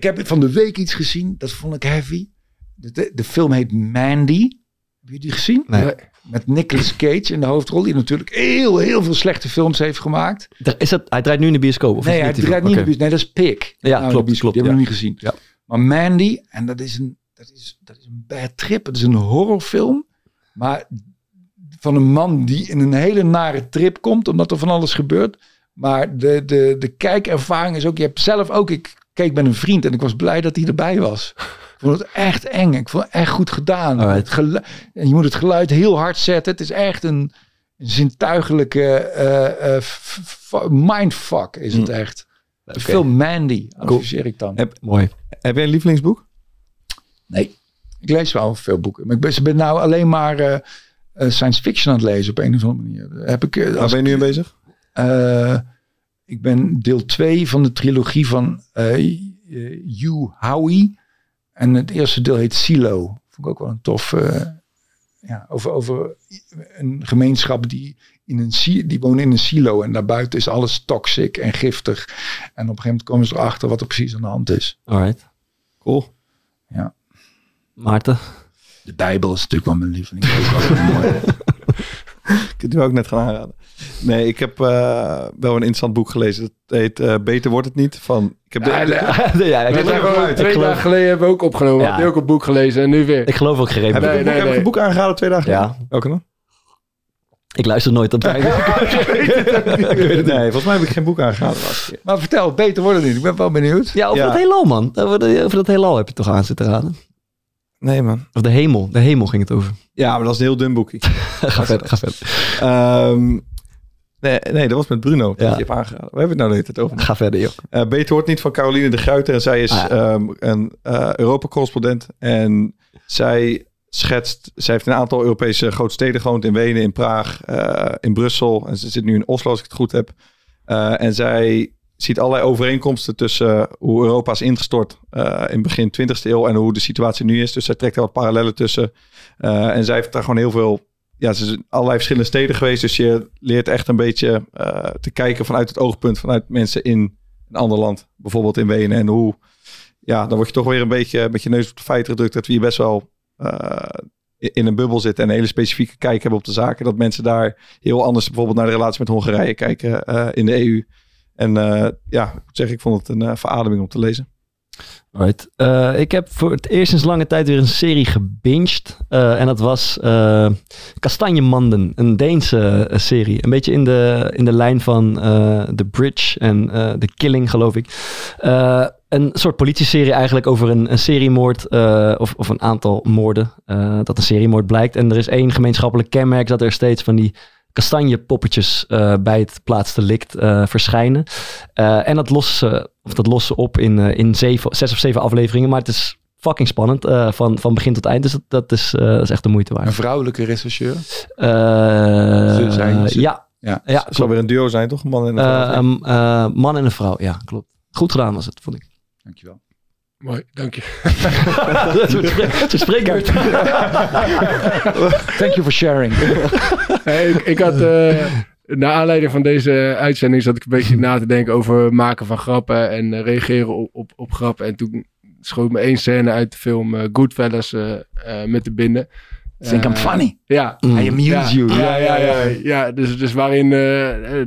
Ik heb van de week iets gezien, dat vond ik heavy. De, de, de film heet Mandy. Heb je die gezien? Nee. Met Nicolas Cage in de hoofdrol, die natuurlijk heel, heel veel slechte films heeft gemaakt. Is dat, hij draait nu in de bioscoop? Of nee, is hij niet draait niet in de bios- Nee, dat is Pig. Ja, Nou, klopt, bioscoop, klopt, Die hebben we niet gezien. Ja. Maar Mandy, en dat is, een, dat, is, dat is een bad trip. Het is een horrorfilm. Maar van een man die in een hele nare trip komt, omdat er van alles gebeurt. Maar de, de, de kijkervaring is ook, je hebt zelf ook, ik keek met een vriend en ik was blij dat hij erbij was. Ik vond het echt eng. Ik vond het echt goed gedaan. Het je moet het geluid heel hard zetten. Het is echt een, een zintuigelijke eh, eh, mindfuck is het echt. De Oké. film Mandy, adviseer ik dan. Heb- Mooi. Heb jij een lievelingsboek? Nee, ik lees wel veel boeken. Maar ik ben, nou alleen maar eh, science fiction aan het lezen op een of andere manier. Heb ik, Waar ben je nu aan bezig? Ik ben deel 2 van de trilogie van eh eh, Hugh Howey. En het eerste deel heet Silo. Vond ik ook wel een tof... eh, ja, over, over een gemeenschap die, in een, die wonen in een silo. En daarbuiten is alles toxic en giftig. En op een gegeven moment komen ze erachter wat er precies aan de hand is. Alright. Cool. Maarten? De Bijbel is natuurlijk wel mijn lieveling. Dat is ook wel mooi. Ik heb die ook net gaan aanraden. Nee, ik heb eh, wel een interessant boek gelezen. Dat heet eh, Beter wordt het niet. Van, ik heb de, Ja, de- ja. ja, ik, gewoon twee geloof, dagen geleden hebben we ook opgenomen. Ja. Heb je ook een boek gelezen en nu weer. ik geloof ook geen heb, reden. ik Nee, heb ik een boek aangeraden twee dagen Ja. geleden? Welke dan? Ik luister nooit op wij. Nee, volgens mij heb ik geen boek aangeraden. Maar vertel, beter wordt het niet. Ik ben wel benieuwd. Ja, over Ja. dat heelal, man. Over, de- over dat heelal heb je toch aan zitten raden? Nee, man. Of de hemel. De hemel ging het over. Ja, maar dat is een heel dun boekje. ga verder, ga verder. Ehm, nee, nee, dat was met Bruno. Dat Ja. je hebt. We hebben het nou de hele tijd over. Ga verder, joh. Eh, Beter wordt niet van Caroline de Gruiter. En zij is Ah, ehm, een eh, Europa-correspondent. En zij schetst... Zij heeft een aantal Europese grote steden gewoond. In Wenen, in Praag, eh, in Brussel. En ze zit nu in Oslo, als ik het goed heb. En zij ziet allerlei overeenkomsten tussen hoe Europa is ingestort in begin 20e eeuw en hoe de situatie nu is. Dus zij trekt er wat parallellen tussen. En zij heeft daar gewoon heel veel. Ja, ze in allerlei verschillende steden geweest. Dus je leert echt een beetje eh, te kijken vanuit het oogpunt vanuit mensen in een ander land. Bijvoorbeeld in Wenen. En hoe. Ja, dan word je toch weer een beetje met je neus op de feiten gedrukt. Dat we hier best wel eh, in een bubbel zitten. En een hele specifieke kijk hebben op de zaken. Dat mensen daar heel anders bijvoorbeeld naar de relatie met Hongarije kijken eh, in de EU. En ja, zeggen, ik vond het een verademing om te lezen. Right. Eh, ik heb voor het eerst sinds lange tijd weer een serie gebinged. Eh, en dat was eh Kastanjemanden, een Deense serie. Een beetje in de, in de lijn van The Bridge en The Killing, geloof ik. Een soort politieserie eigenlijk over een, een seriemoord of, of een aantal moorden. dat een seriemoord blijkt. En er is één gemeenschappelijk kenmerk dat er steeds van die kastanjepoppetjes eh, bij het plaatsdelict eh verschijnen. En dat lossen ze, of dat lossen ze op in, eh, in zeven, zes of zeven afleveringen. Maar het is fucking spannend eh, van, van begin tot eind. Dus dat, dat, is, eh, dat is echt de moeite Een waard. vrouwelijke rechercheur. Eh, Ze zijn ze. ja, Ja. ja Het zal weer een duo zijn, toch? Een man en een vrouw. een, eh, man en een vrouw, ja, klopt. Goed gedaan was het, vond ik. Dankjewel. Mooi, dank je. Ze spreken uit. Thank you for sharing. Hey, ik, ik had, eh naar aanleiding van deze uitzending zat ik een beetje na te denken over maken van grappen en eh, reageren op, op, op grappen. En toen schoot me één scène uit de film eh, Goodfellas eh, met de binnen. Think I'm funny. Ja. Mm. I amuse Ja, you. ja, ja, ja, ja. dus, dus waarin,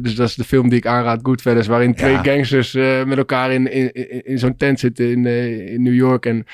dus dat is de film die ik aanraad, Goodfellas, waarin twee gangsters met elkaar in, in, in, zo'n tent zitten in, in New York. En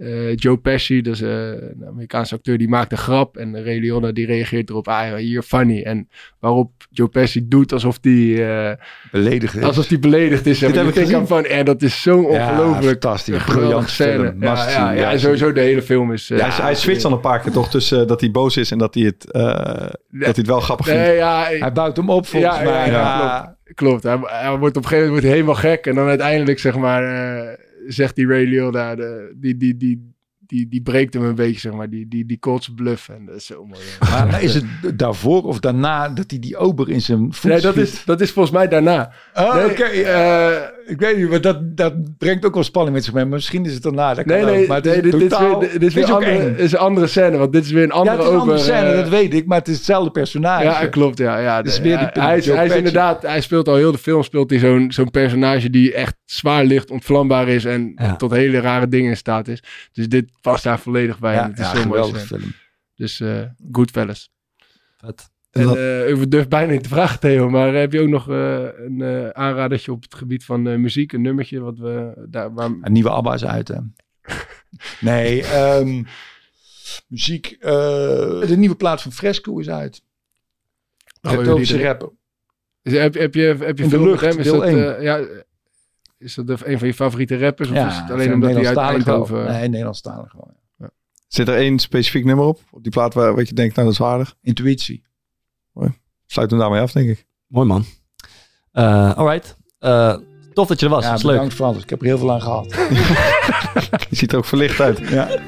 eh, Joe Pesci, dus eh, een Amerikaanse acteur, die maakt een grap. En Ray Liotta die reageert erop, ah, you're funny. En waarop Joe Pesci doet alsof die, eh, Beledigd. alsof die beledigd is. En Dit heb ik aan van, en dat is zo'n Ja, ongelooflijk fantastisch. geweldige Briljant scène. film. Ja, ja, ja, Ja, en sowieso de hele film is... hij, hij switcht dan een paar keer toch tussen dat hij boos is en dat hij het, eh, dat hij het wel grappig vindt. Ja, Hij bouwt hem op volgens Ja, mij. ja, ja, Klopt, hij, hij wordt op een gegeven moment helemaal gek. En dan uiteindelijk, zeg maar, eh, zegt die Ray Liotta, de, die, die, die, die, die breekt hem een beetje, zeg maar. Die, die, die calls bluff. En dat is zo mooi. Maar, maar is het daarvoor of daarna dat hij die ober in zijn voet Nee, dat schiet? is, dat is volgens mij daarna. Oh, Nee, oké. eh, ik weet niet, maar dat, dat brengt ook wel spanning met zich mee. Maar misschien is het daarna. Dat kan Nee, ook. nee, maar het nee is dit, dit is weer, dit is weer andere, is een andere scène. Want dit is weer een Ja, andere het is een andere scène, eh, dat weet ik. Maar het is hetzelfde personage. Ja, klopt. Ja, ja. Dus weer die hij, hij is, hij inderdaad, hij speelt al heel de film, speelt hij zo'n zo'n personage die echt zwaar licht, ontvlambaar is en Ja. tot hele rare dingen in staat is. Dus dit past daar volledig bij. Ja, het is ja, zo'n film. Dus eh Goodfellas. Vet. En, dat- eh, ik durf bijna niet te vragen, Theo, maar heb je ook nog eh, een eh aanradertje op het gebied van eh, muziek, een nummertje wat we daar waar, Een nieuwe ABBA is uit, hè? nee, ehm, muziek. eh, de nieuwe plaat van Fresco is uit. Oh. Is, heb, heb je, heb je In de veel lucht? Is deel dat, eh, ja, is dat de- een van je favoriete rappers? Of is het alleen omdat hij uit. Eindhoven... Nee, Nederlandstalig gewoon. ja. Zit er één specifiek nummer op? Op die plaat waar wat je denkt, nou dat is waardig. Intuïtie. Sluit hem daarmee af, denk ik. Mooi man. Eh alright. Tof dat je er was. Ja, is leuk. bedankt voor alles. Ik heb er heel veel aan gehad. Je ziet er ook verlicht uit. ja.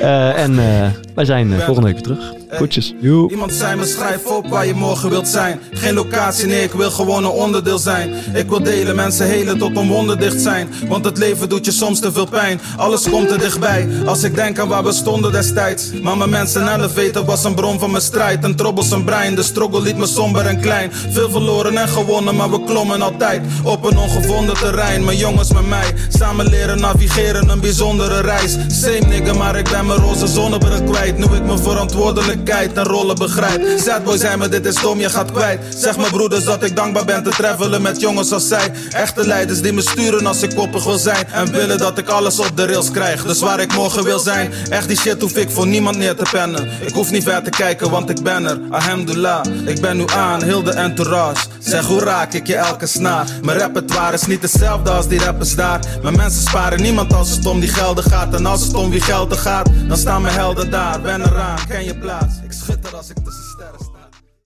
Eh, en eh, wij zijn eh, volgende week weer terug. Goedjes. Iemand zei me schrijf op waar je morgen wilt zijn. Geen locatie, nee, ik wil gewoon een onderdeel zijn. Ik wil delen, mensen helen tot een wonder dicht zijn. Want het leven doet je soms te veel pijn. Alles komt er dichtbij, als ik denk aan waar we stonden destijds. Maar mijn mensen elevator was een bron van mijn strijd. Een troublesome brein, de struggle liet me somber en klein. Veel verloren en gewonnen, maar we klommen altijd. Op een ongevonden terrein, mijn jongens met mij. Samen leren navigeren, een bijzondere reis. Same nigga, maar ik ben mijn roze zonnebril kwijt. Nu ik mijn verantwoordelijkheid en rollen begrijp. Sadboy zei me, dit is dom, je gaat kwijt. Zeg mijn broeders dat ik dankbaar ben te travelen met jongens als zij. Echte leiders die me sturen als ik koppig wil zijn. En willen dat ik alles op de rails krijg. Dus waar ik morgen wil zijn. Echt die shit hoef ik voor niemand neer te pennen. Ik hoef niet ver te kijken, want ik ben er. Alhamdulillah, ik ben nu aan, heel de entourage. Zeg hoe raak ik je elke snaar. Mijn repertoire is niet hetzelfde als die rappers daar. Mijn mensen sparen niemand als het om die gelden gaat. En als het om wie gelden gaat, dan staan mijn helden daar. Ben eraan, ken je plaats. Ik schitter als ik tussen sterren sta.